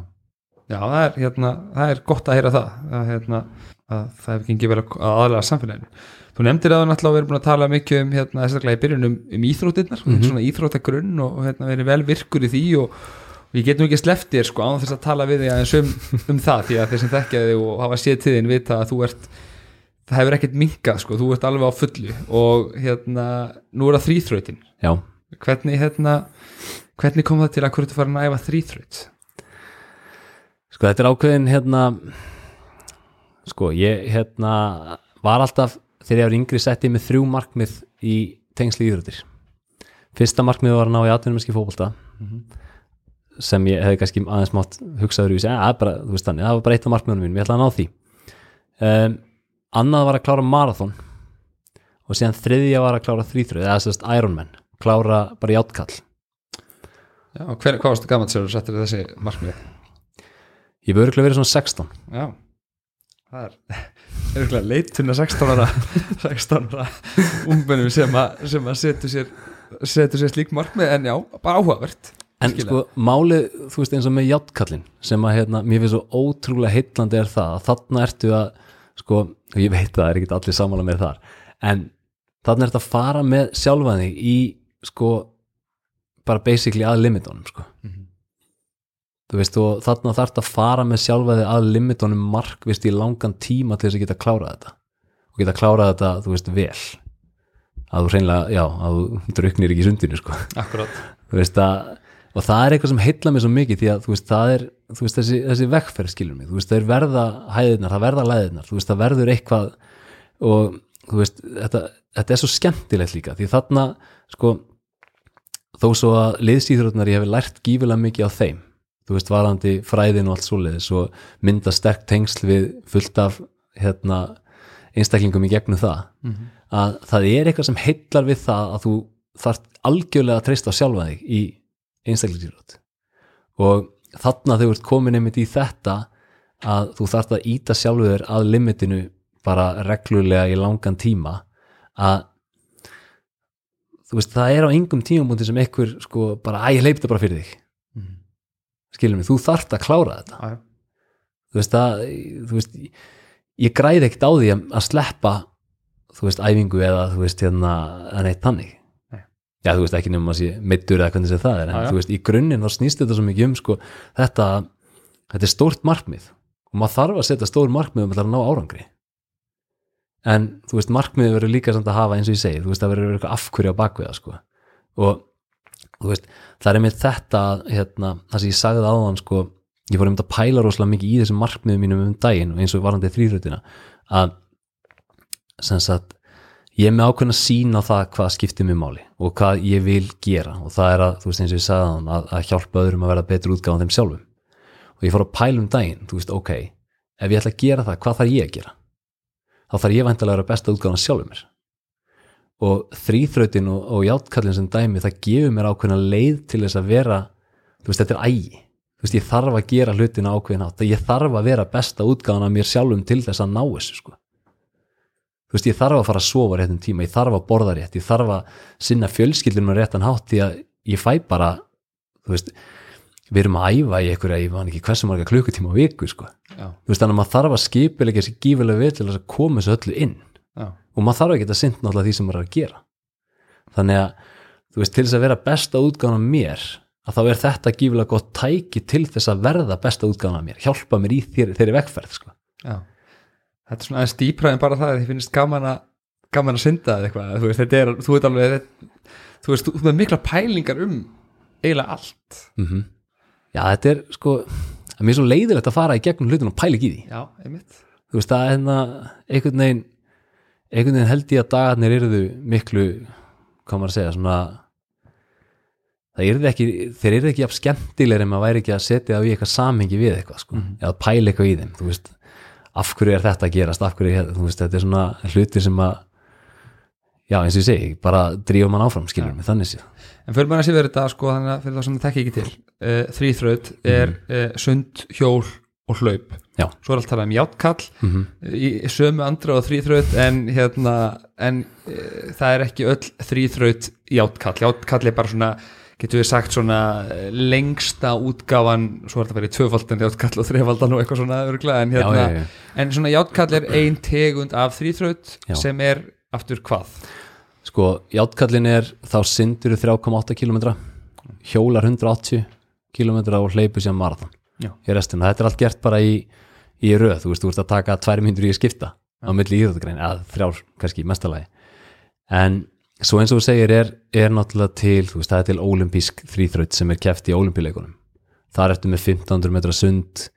Já það, er, hérna, það er gott að heyra það að, hérna, að það hefur gengið vel að að aðlega samfélaginu. Þú nefndir að þú náttúrulega verið búin að tala mikið um hérna, þessarlega í byrjun um, um íþróttirnar, mm svona íþróttagrunn og, og hérna, verið vel virkur í því og, og ég get nú ekki sleppt þér sko án þess að tala við því aðeins um, um það því að þeir sem þekkja þig og hafa séð til þín vita að þú ert það hefur ekkert minkað sko, þú ert alveg á fullu. Og hérna, nú er það þrýþrautin já, hvernig hérna hvernig kom það til? Að hverju þú farin að æfa þrýþraut sko þetta er ákveðin hérna sko ég hérna var alltaf þegar ég var yngri setti með þrjú markmið í tengsli íþróttir. Fyrsta markmið var að ná í atvinnumerski fótbolta sem ég hefði kannski aðeins mátt hugsaður í að bara, þú veist þannig, það var bara eitt af markmiðunum mínum, ég ætla að ná því. Um, annað var að klára marathon og síðan þriðja var að klára þrýþröð, eða sérst Ironman klára bara játkall Já, og hver, hvað varstu gaman sér og settir þessi markmið? ég hefur örgulega verið svona 16 Já, það er örgulega leituna 16 ára 16 ára ungmennum sem að, að setur sér sér slík markmið en já, bara áhugavert En Virkilega. sko málið, þú veist eins og með játkallin sem að hérna, mér finnst svo ótrúlega heitlandi er það að þarna ertu að sko, ég veit að það er ekki allir samála með þar, en þarna ertu að fara með sjálfa þig í sko, bara basically að limitunum, sko. Þú veist, og þarna þarf að fara með sjálfa þig að limitunum markvist í langan tíma til þess að geta klárað þetta og geta klárað þetta, þú veist, vel. Að þú hreinlega, já, að þú druknir ekki sundinu, sko. Akkurat. Þú veist að og það er eitthvað sem heilla mig svo mikið því að þú veist það er þú veist þessi, þessi vekkferð skilur mig. Þú veist það er verða hæðirnar, það verða læðirnar þú veist það verður eitthvað og þú veist þetta, þetta er svo skemmtilegt líka því þarna sko þó svo að liðsýþrótnar ég hef lært gífilega mikið á þeim. Þú veist varandi fræðin og allt svoleiðis og mynda sterk tengsl við fullt af hérna einstaklingum í gegnum það. Að það er eitthvað sem heillar við það að þú þarf algjörlega að treysta sjálfa þig í einstaklingsýrot og þarna þú ert komin einmitt í þetta að þú þarft að íta sjálfu þér að limitinu bara reglulega í langan tíma að þú veist það er á yngum tímabúndi sem ekkur sko bara að ég leip þetta bara fyrir þig Mhm. skilur mig, þú þarft að klára þetta já. þú veist að þú veist, ég græði ekkert á því að, sleppa þú veist, æfingu eða þú veist, hérna, neitt tannig. Já, þú veist, ekki nefnum að sé meittur eða hvernig sem það er, en Já, já. þú veist, í grunninn þá snýst þetta svo mikið um, sko, þetta þetta er stórt markmið og maður þarf að setja stór markmið um að ná árangri en þú veist, markmiðið verður líka samt að hafa eins og ég segi, þú veist, það verður eitthvað afhverju á bakviða, sko og þú veist, það er með þetta hérna, það sem ég sagði áðan, sko ég fór um að pæla rosalega mikið í þessum markmiðum mínum um daginn eins og varandi þrýrötina að sem sagt, ég er með ákveðin að sína það hvað skiptir mér máli og hvað ég vil gera. Og það er að, þú veist eins og ég sagði áðan, að, að hjálpa öðrum að vera betur útgáðan þeim sjálfum. Og ég fór að pæla um daginn, þú veist, ok ef ég ætla að gera það, hvað þarf ég að gera? Þá þarf ég væntalega að vera besta útgáðan sjálfum mér. Og þrýþrautin og, og játkallin sem dæmi það gefur mér ákveðina leið til þess að vera þú veist, þetta er ægi. Þú veist, ég þarf að gera hlutina ákveðin átt ég þarf að vera besta útgáðan af mér sjálfum til þess að ná þessu sko þú veist, ég þarf að fara að sofa réttum tíma ég þarf að borða rétt, ég þarf að sinna fjölskyldunum réttan hátt því að ég fæ bara, þú veist við erum að æfa í einhverja, ég man ekki hversu marga klukkutíma á viku, sko Já. þú veist, þannig að maður þarf að skipilega þessi gífilega við til að koma þessu öllu inn Já. og maður þarf ekki að sinna náttúrulega því sem maður er að gera þannig að, þú veist, til þess að vera besta útgáðan af mér að þá er þetta gífilega gott tæki til þess að verða besta útgáðan af mér, hjálpa mér í þeirri, þeirri vegferð, sko. Já. Þetta er svona aðeins dýpra en bara það að þið finnst gaman að gaman að synda eða eitthvað þú veist, þetta er, þú veit alveg þú veist, þú með mikla pælingar um eiginlega allt. Mm Já, þetta er sko það er mér svo leiðilegt að fara í gegnum hlutin og pæla ekki í því. Já, einmitt. Þú veist, það er hérna einhvern veginn einhvern veginn held ég að dagarnir yrðu miklu, hvað maður að segja svona það yrði ekki, þeir yrði ekki af skemmtilegri en maður væri ekki að setja á í eitthvað samhengi við eitthvað, sko, eða að pæla eitthvað í þeim þú veist, af hverju er þetta að gerast? Af hverju er, þú veist, þetta er svona hluti sem að já, eins og ég segi, bara drífa mann áfram, skilur mig, þannig séð. En fyrir maður að sé verið þetta, sko, þannig að fyrir það sem það tekki ekki til uh, þrýþraut er uh, sund, hjól og hlaup. Já. svo er allt talað um játkall mm í sömu andra og þrýþraut en hérna, en uh, það er ekki öll þrýþraut játkall játkall er bara svona getur við sagt svona eh, lengsta útgáfan, svo er þetta verið tvöfaldan játkall og þrefaldan og eitthvað svona örgla, en já, hérna, já, já. en svona játkall er ein tegund af þrýþraut Já. sem er aftur hvað? Sko, játkallin er þá syndur 3,8 km hjólar 180 km og hleypur sér marathon Já. í restina, þetta er allt gert bara í, í röð, þú veist, þú veist að taka tvær myndur í að skipta á milli íþjóðagrein eða þrjár kannski mestalagi en svo eins og þú segir er, er náttúrulega til, þú veist, það er til ólimpísk þrýþraut sem er keft í ólimpíuleikunum þar ertu með 1500 metra sund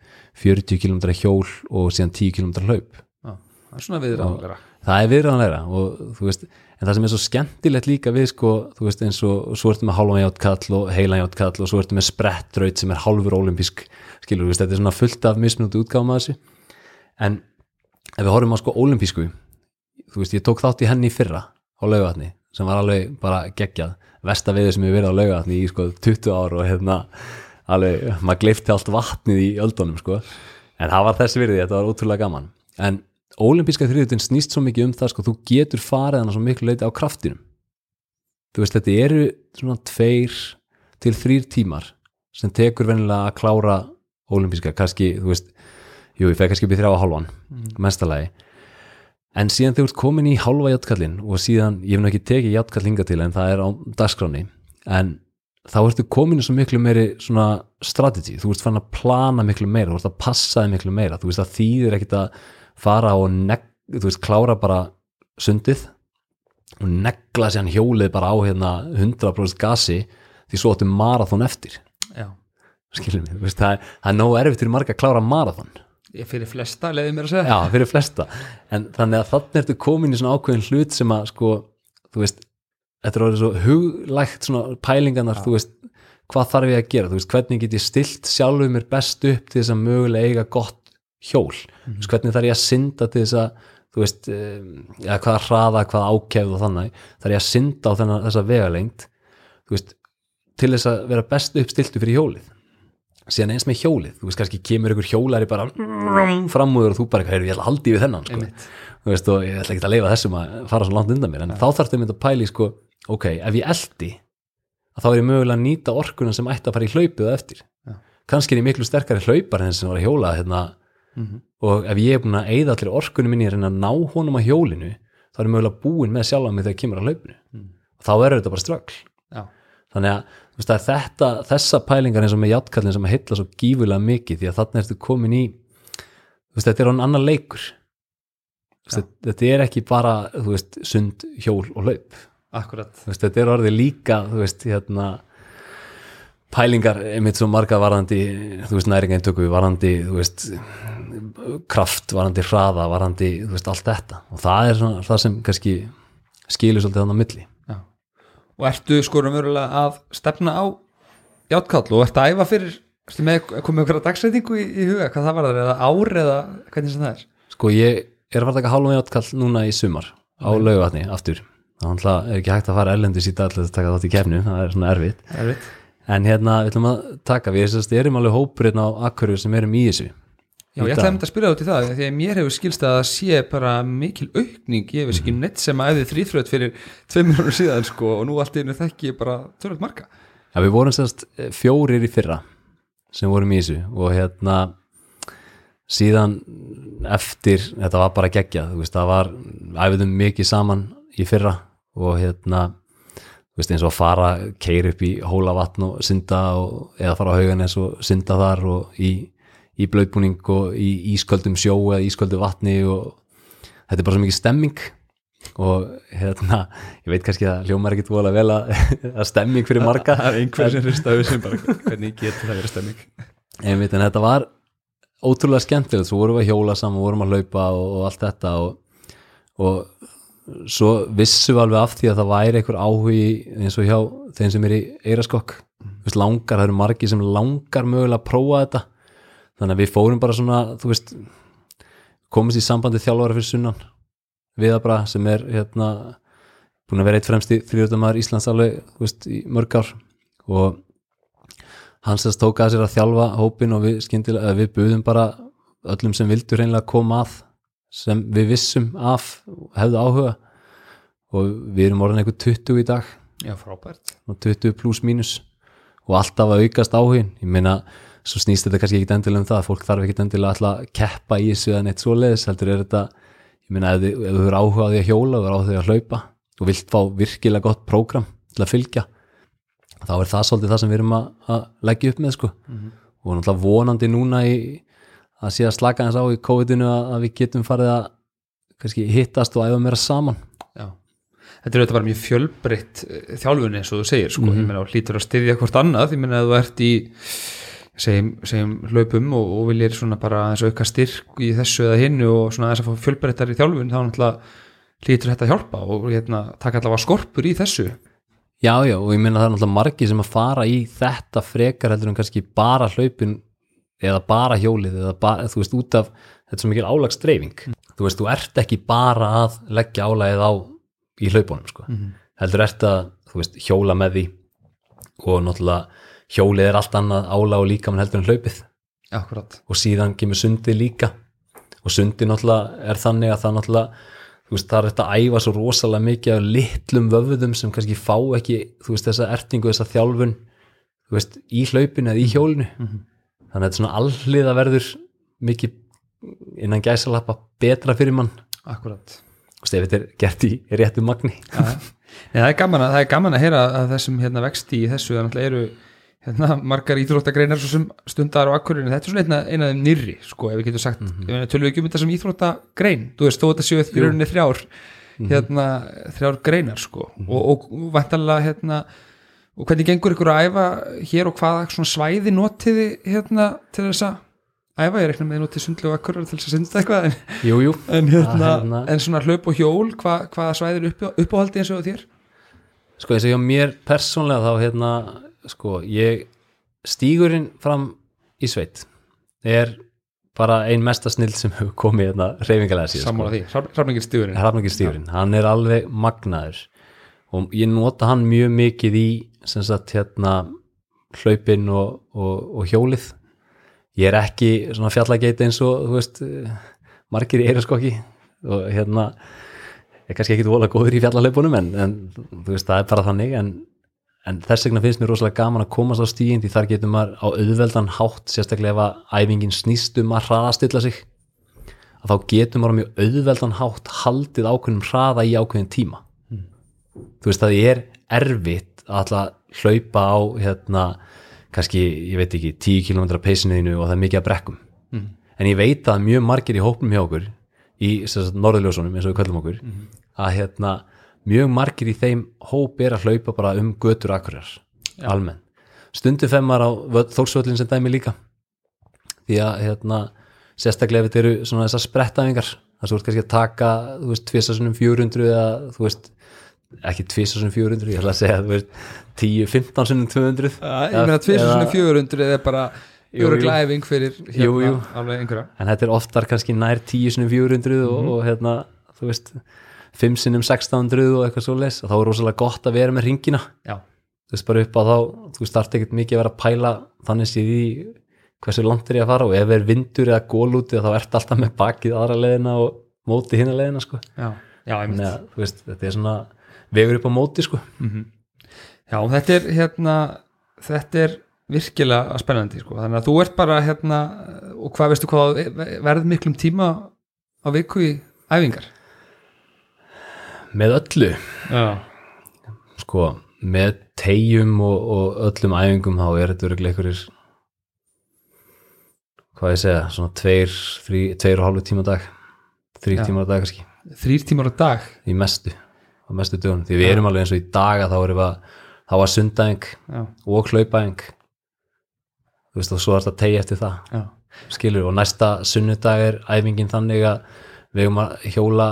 40 km hjól og síðan 10 km hlaup. Já, það er svona viðræðanlega það er viðræðanlegra og þú veist, en það sem er svo skemmtilegt líka við sko, þú veist eins og svo ertu með hálfan játkall og heilan játkall og svo ertu með sprettraut sem er hálfur olimpísk skilur, veist, þetta er svona fullt af mismunandi útgáma þessu. En ef við horfum á sko olimpísku þú veist, ég tók þátt í henni fyrra á laugatni, sem var alveg bara geggjað, versta veður sem ég verið á laugatni í sko 20 ár og hérna alveg, maður gleifti allt vatnið í öldunum sko, en það var þess virði þetta var ótrúlega gaman, en ólimpíska þriðutin snýst svo mikið um það sko, þú getur farið hana svo miklu leiti á kraftinum. Þú veist, þetta eru svona tveir til þrýr tímar sem tekur venilega að klára ólimpíska, kannski, þú veist jú, ég fæði kannski upp í þrjá að hálfan mm. mestalagi, en síðan þú ert komin í hálfa játkallin og síðan ég nú ekki tekið játtkall hinga til en það er á dagskráni, en þá ertu komin í svo miklu meiri svona strategy, þú ert fann að plana miklu meira, þú ert að passa þig miklu meira. Þú veist að þýðir ekkit að fara og neg, þú veist, klára bara sundið og negla sér hjólið bara á hérna 100% gasi því svo áttu marathon eftir. Já, skilur mig, þú veist, það, er- það er nóg erfitt fyrir marga að klára marathon. ég fyrir flesta leiði mér að segja. Já, fyrir flesta, en þannig að þannig ertu komin í svona ákveðin hlut sem að sko, þú veist, þetta er orðið svo huglægt svona pælingarnar þú veist, hvað þarf ég að gera? Þú veist, hvernig get ég stilt sjálfur mér best upp til þess að mögulega eiga gott hjól? Þú veist, hvernig þarf ég að synda til þess að þú veist, um, ja, hvaða hraða hvaða ákefð og þannig þarf ég að synda á þennan, þessa vegalengt þú veist, til þess að vera best upp stiltu fyrir hjólið síðan eins með hjólið, þú veist, kannski kemur ykkur hjólari bara framúður og þú bara, heyrðu, ég ætla að haldi við þennan sko. Þú veist, og ég ætla ekki að leifa þessum að fara svo langt undan mér, en þá þarf þau mynd að pæli sko, ok, ef ég eldi að þá er ég mögulega að nýta orkuna sem ætti að fara í hlaupið eftir. Já. kannski er ég miklu sterkari hlaupar en sem var að hjóla hérna, Mhm. og ef ég er búin að eyða allir orkunum minni að reyna að ná honum á hjólinu þá er ég mögulega búin með sjálfa að að, veist, þetta þessa pælingar eins og með játkallin sem að heilla svo gífulega mikið því að þarna ertu komin í veist, þetta er án annar leikur. Veist, þetta er ekki bara sund, hjól og veist, þetta er orðið líka þú veist, hérna pælingar einmitt svo marga varandi þú veist, næringaintöku, varandi þú veist, kraft varandi hraða, varandi, þú veist, allt þetta. Og það er svona það sem kannski skilur svolítið þannig á milli. Og ertu sko raunverulega að stefna á játkall og ertu að æfa fyrir ertu með komið okkur að dagsreitingu í, í huga hvað það var það, eða ár eða hvernig sem það er? Sko, ég er að fara að taka hálfum játkall núna í sumar á laugatni, aftur. Þannig að er ekki hægt að fara erlendis í dag til að taka þátt í kefnu, það er svona erfitt. Erfitt. en hérna, við ætlum að taka við erum alveg hópurinn á akkurju sem erum í þessu Já, ég ætlaði að mynda að spyrja út í það því að mér hefur skilst að það sé bara mikil aukning, ég veist ekki neitt sem að æði þrýþröð fyrir tveim mínútur síðan sko og nú allt einu þekki bara tölvöld marga. Já, við vorum sérst fjórir í fyrra sem vorum í þessu og hérna síðan eftir, þetta var bara geggjað, þú veist, það var æfiðum mikið saman í fyrra og hérna þú veist, eins og að fara, keira upp í hólavatn og synda og, eða fara á hauganes og synda þar og í, í blöðbúning og í ísköldum sjó eða ísköldu vatni og þetta er bara svo mikið stemming. Og hérna, ég veit kannski að hljómar ekkit vola vel að, að stemming fyrir marga. Er einhver sem hrista við sem bara hvernig getur það verið stemming? Einmitt, en þetta var ótrúlega skemmtilegt, svo vorum við að hjóla saman, vorum að hlaupa og, og allt þetta og, og svo vissum við alveg af því að það væri einhver áhugi eins og hjá þeim sem er í eiraskokk, veist, langar, það eru margir sem langar mögulega að prófa þetta þannig að við fórum bara svona, þú veist komist í sambandi þjálfara fyrir sunnan. Viðabra sem er hérna búin að vera eitt fremst í þrjóðumar Íslands alveg, þú veist, í mörg ár. Og hann sérst tók að sér að þjálfa hópin og við við buðum bara öllum sem vildu reynilega koma að sem við vissum af hefðu áhuga. Og við erum orðin eitthvað 20 í dag. Já, frábært. Og 20 pluss mínus. Og alltaf að aukast áhugin ég meina, svo snýst þetta kannski ekki endilega um það fólk þarf ekki endilega alltaf að keppa í þessu eða neitt svoleiðis, heldur er þetta ég meina, ef, þú eru áhuga á því að hjóla og eru áhuga á því að hlaupa og vilt fá virkilega gott prógram til að fylgja þá er það svolítið það sem við erum að, að leggja upp með sko. Og náttúrulega vonandi núna í að sé að slaka hans á í COVID-inu að, að við getum farið að kannski hittast og æfa meira saman. Já. Þetta er auðvitað bara mjög fjölbreytt eh, þjálfun eins og þú segir sko, ég meina og hlýtur að styðja hvort annað, ég meina að þú ert í segjum, segjum hlaupum og, og viljir svona bara aðeins auka styrk í þessu eða hinnu og svona aðeins að fá fjölbreyttar í þjálfun þá náttúrulega hlýtur þetta að hjálpa og hérna, taka allavega skorpur í þessu. Já, já, og ég meina það er náttúrulega margir sem að fara í þetta frekar heldur en kannski bara hlaupin eða bara hjólið eða bara, þú veist, út af þetta er svo mikil álagsdreifing. Þú veist, þú ert ekki bara að leggja álagið á í hlaupunum, sko. Heldur ert að, þú veist, hjóla með því og náttúrulega hjólið er allt annað álag og líka mann heldur en hlaupið. Akkurat og síðan kemur sundi líka. Og sundi náttúrulega er þannig að það náttúrulega þú veist, það er þetta að æfa svo rosalega mikið af litlum vöfðum sem kannski fá ekki þú veist, þessa ertingu, þessa þjálfun þú veist, í hlaupinu eða í hjólinu. Þannig að þetta svona allið að verður mikið innan gæsalappa betra fyrir mann. Akkurat þú veist, ef þetta er gert í réttu magni. Já, Nei, það, er gaman að, það er gaman að heyra að þessum hérna, vexti í þessu það náttúrulega eru hérna, margar íþróttagreinar sem stundar á akkurinu, þetta er svona eina, eina af þeim nýrri sko, ef við getum sagt, mm -hmm. tölum við ekki um þetta sem íþróttagrein, þú veist, þó þetta séu í rauninni þrjár, hérna þrjár greinar, sko, og, og, og vantarlega, hérna, og hvernig gengur ykkur að æfa hér og hvaða svona svæði notiði, hérna, til þess að æfa, ég reikna með því notið sundlu og akkurar til þess að synda eitthvað, en, Jú, jú, en, hérna, hérna- en svona hlaup og hjól, hva, hvaða svæði er upp, uppáhaldi eins og þér? sko eins og hjá mér persónlega þá hérna sko ég stígurinn fram í sveit er bara ein mesta snill sem hefur komið hérna reyfingalega síðan Sammála því, hrafningir stíðurinn Hrafnagir stígurinn, hann er alveg magnaður. Og ég nota hann mjög mikið í sem sagt hérna hlaupin og, og, og hjólið. Ég er ekki svona fjallageit eins og þú veist margir í eiraskokki og hérna er kannski ekki vola góður í fjallalaupunum en, en þú veist það er bara þannig en, en þess vegna finnst mér rosalega gaman að komast á stígin því þar getur maður á auðveldan hátt sérstaklega ef að æfingin snýst um að hraðastilla sig að þá getur maður á mjög auðveldan hátt haldið ákveðnum hraða í ákveðin tíma. Þú veist það er erfitt að alltaf hlaupa á hérna, kannski, ég veit ekki 10 km peysinuðinu og það er mikið að brekkum. Mm. en ég veit að mjög margir í hópnum hjá okkur í norðurljósunum eins og við kallum okkur að hérna, mjög margir í þeim hóp er að hlaupa bara um götur akkurar, almenn stundu femmar á þórsvöllin sem dæmi líka. Því að hérna, sérstaklega ef þetta eru svona þessar sprettafingar þar svo er kannski að taka, þú veist, tvisasunum 400 eða, þú veist ekki tvisasunum 400, ég ætla að segja þú veist, 10-15 sunum 200 ég meina 2400 er bara Jú, Jóra jú. glæfing fyrir hérna, alveg einhverja. En þetta er oftar kannski nær 10 sinum 400 og, og hérna, þú veist 5 sinum 1600 og eitthvað svo leis og þá er rosalega gott að vera með ringina Já, þú veist bara upp á þá, þú start ekkert mikið að vera að pæla þannig séð í hversu langt er ég að fara og ef er vindur eða gól úti þá ert alltaf með bakið aðra leiðina og móti leiðina sko. Að þú veist, þetta er svona vegur upp á móti sko. Já, þetta er hérna þetta er virkilega spennandi sko. þannig að þú ert bara hérna og hvað veistu hvað verð miklum tíma á viku í æfingar með öllu, Já, sko með tegjum og, og öllum æfingum þá er þetta örgulega einhverjir hvað ég segja, svona tveir, þrý, tveir og hálfu tíma dag. Þrý Já. tíma dag kannski. Þrýr tímar á dag? Í mestu, á mestu dögunum. Því við erum alveg eins og í daga þá erum við þá var sundæðing Já, og hlaupæðing. Þú veist og svo er þetta tegi eftir það. Já, skilur og næsta sunnudag er æfingin þannig að við erum að hjóla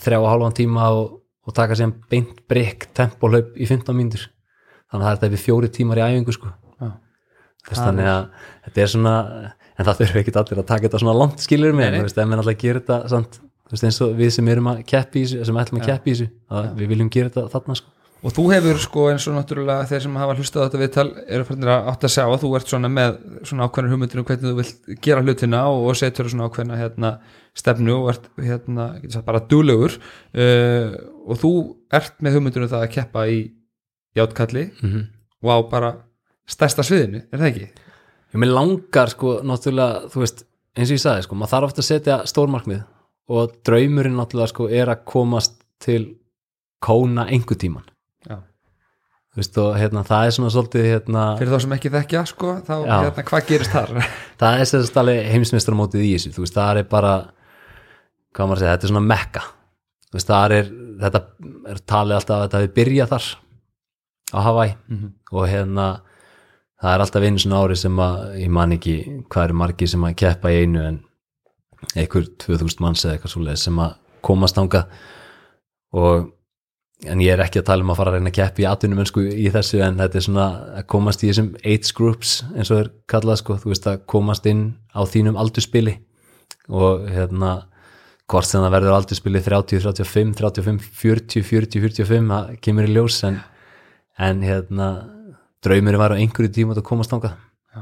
þrjá og hálfan tíma og, og taka sér beint breyk tempólaup í 15 mínútur. Þannig að það er þetta við fjóri tímar í æfingu sko. Þess, þannig að þetta er svona en það þurfum ekki allir að taka þetta svona langt skilur með, ef menn alltaf gera þetta samt, veist, eins og við sem erum að keppi í þessu, sem ætlum að keppi í þessu að við viljum gera þetta þarna sko Og þú hefur sko eins og náttúrulega þeir sem hafa hlustað á þetta viðtal eru fannir að átt að sjá að þú ert svona með svona ákveðnar hugmyndir um hvernig þú vilt gera hlutina og, og setur svona ákveðna hérna, stefnu og ert hérna, sagt, bara duglegur uh, og þú ert með hugmyndir um það að keppa í játkalli mm -hmm. og á bara stærsta sviðinu, er það ekki? Ég með langar sko náttúrulega, þú veist, eins og ég sagði sko, maður þarf ofta að setja stórmarkmið og draumurinn náttúrulega sko er að komast til kóna einhver tíman Og hérna það er svona svolítið hérna, Fyrir þá sem ekki þekkja sko, þá hérna, hvað gerist þar? það er sérst alveg heimsmeistaramótið í þessu, veist, það er bara segja, þetta er svona mekka veist, er þetta er talið alltaf að þetta við byrja þar á Hawaii Mhm. og hérna það er alltaf einu svona ári sem að ég man ekki hvað eru margir sem að keppa í einu en einhver 2000 manns eða eitthvað svoleið sem að komast ánga og en ég er ekki að tala um að fara að reyna að keppa í atvinnum sko, í þessu en þetta er svona að komast í þessum age groups eins og er kallað sko, þú veist að komast inn á þínum aldurspili og hérna hvort sem það verður aldurspili 30, 35, 35, 40, 40, 45 það kemur í ljós en, en hérna draumurinn var á einhverju tíma að komast ánga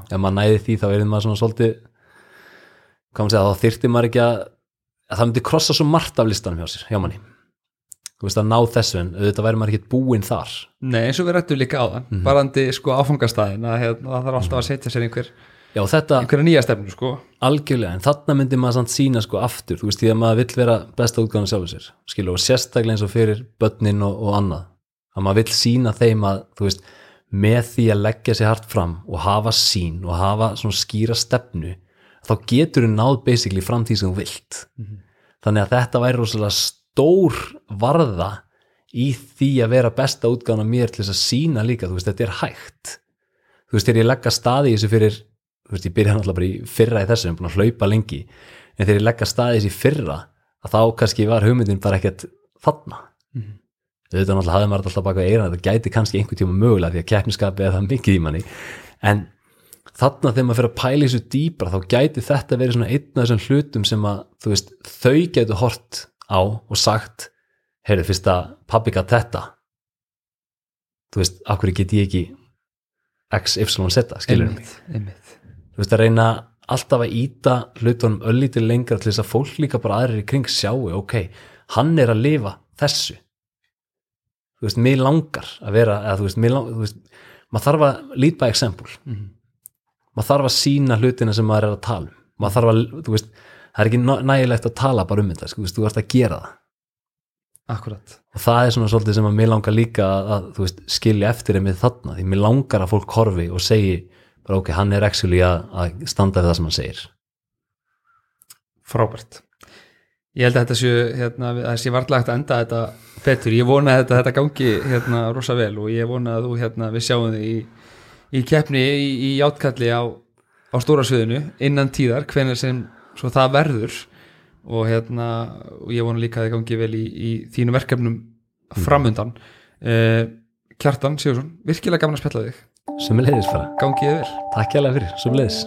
ef maður næði því þá er maður svona svolítið hvað maður segja, þá þyrfti maður ekki að, að það myndi krossa svo margt af listanum hjá sér, hjá manni þú veist að ná þessu en auðvitað væri maður ekki búinn þar. Nei, eins og við rættum líka á það Mhm. barandi sko áfangastæðin að hérna, það þarf alltaf að setja sér einhver, já þetta einhverja nýja stefnu sko. Algjörlega, en þarna myndi maður samt sína sko aftur, þú veist því að maður vill vera besta útgáðan sjálfur sér, skilur, og sérstaklega eins og fyrir börnin og, og annað. Að maður vill sína þeim að, þú veist með því að leggja sér hart fram og hafa sín og hafa svona skýra stefnu, þá getur þú náð basically fram því sem þú vilt. Þannig að þetta væri rosalega stór varða í því að vera besta útgáðan af mér til þess að sína líka, þú veist, þetta er hægt. Þú veist, þegar ég leggja staði í þessu fyrir þú veist, ég byrja náttúrulega bara í fyrra í þessu, ég er búin að hlaupa lengi en þegar ég leggja staði í þessu í fyrra að þá kannski var hugmyndin bara ekkert þarna. Mhm. auðvitað náttúrulega hafði maður alltaf baka eira þetta gæti kannski einhver tíma mögulega því að keppniskapi er það mikið í manni. En þarna þegar maður fyrir að pæla þessu dýpra þá gæti þetta verið svona einn af þessum hlutum sem að þú veist, þau gætu hort á og sagt heyrðu fyrst að pabbi gæt þetta? Þú veist, akkur get ég ekki x, y, z, skilur mig? Þú veist að reyna alltaf að íta hlutunum öllítið lengra til þess að fólk líka bara aðrir í kring sjáu, ok, hann er að lifa þessu. Þú veist, mig langar að vera eða þú veist, mig langar, þú veist maður þarf að lead by example. Mhm. maður þarf að sína hlutina sem maður er að tala um. Maður þarf að, þú veist, það er ekki næ- nægilegt að tala bara um þetta, sko, þú ert að gera það. Akkurat. Og það er svona svolítið sem að mér langar líka að, að þú veist, skilja eftir einmitt þarna því mér langar að fólk horfi og segi bara ok, hann er actually að, standa við það sem hann segir. Frábært. Ég held að þetta séu hérna, varlega hægt að enda þetta betur, ég vona að þetta, þetta gangi hérna rosa vel og ég vona að þú hérna við sjáum þig í, í keppni í, í átkalli á, á stóra sviðinu innan tíðar, hvenær sem svo það verður. Og hérna og ég vona líka að það gangi vel í, í þínu verkefnum framundan. Eh, Kjartan Sigursson, virkilega gaman að spjalla þig. Sumulegis fara, gangið vel. Takk hjá fyrir, sumulegis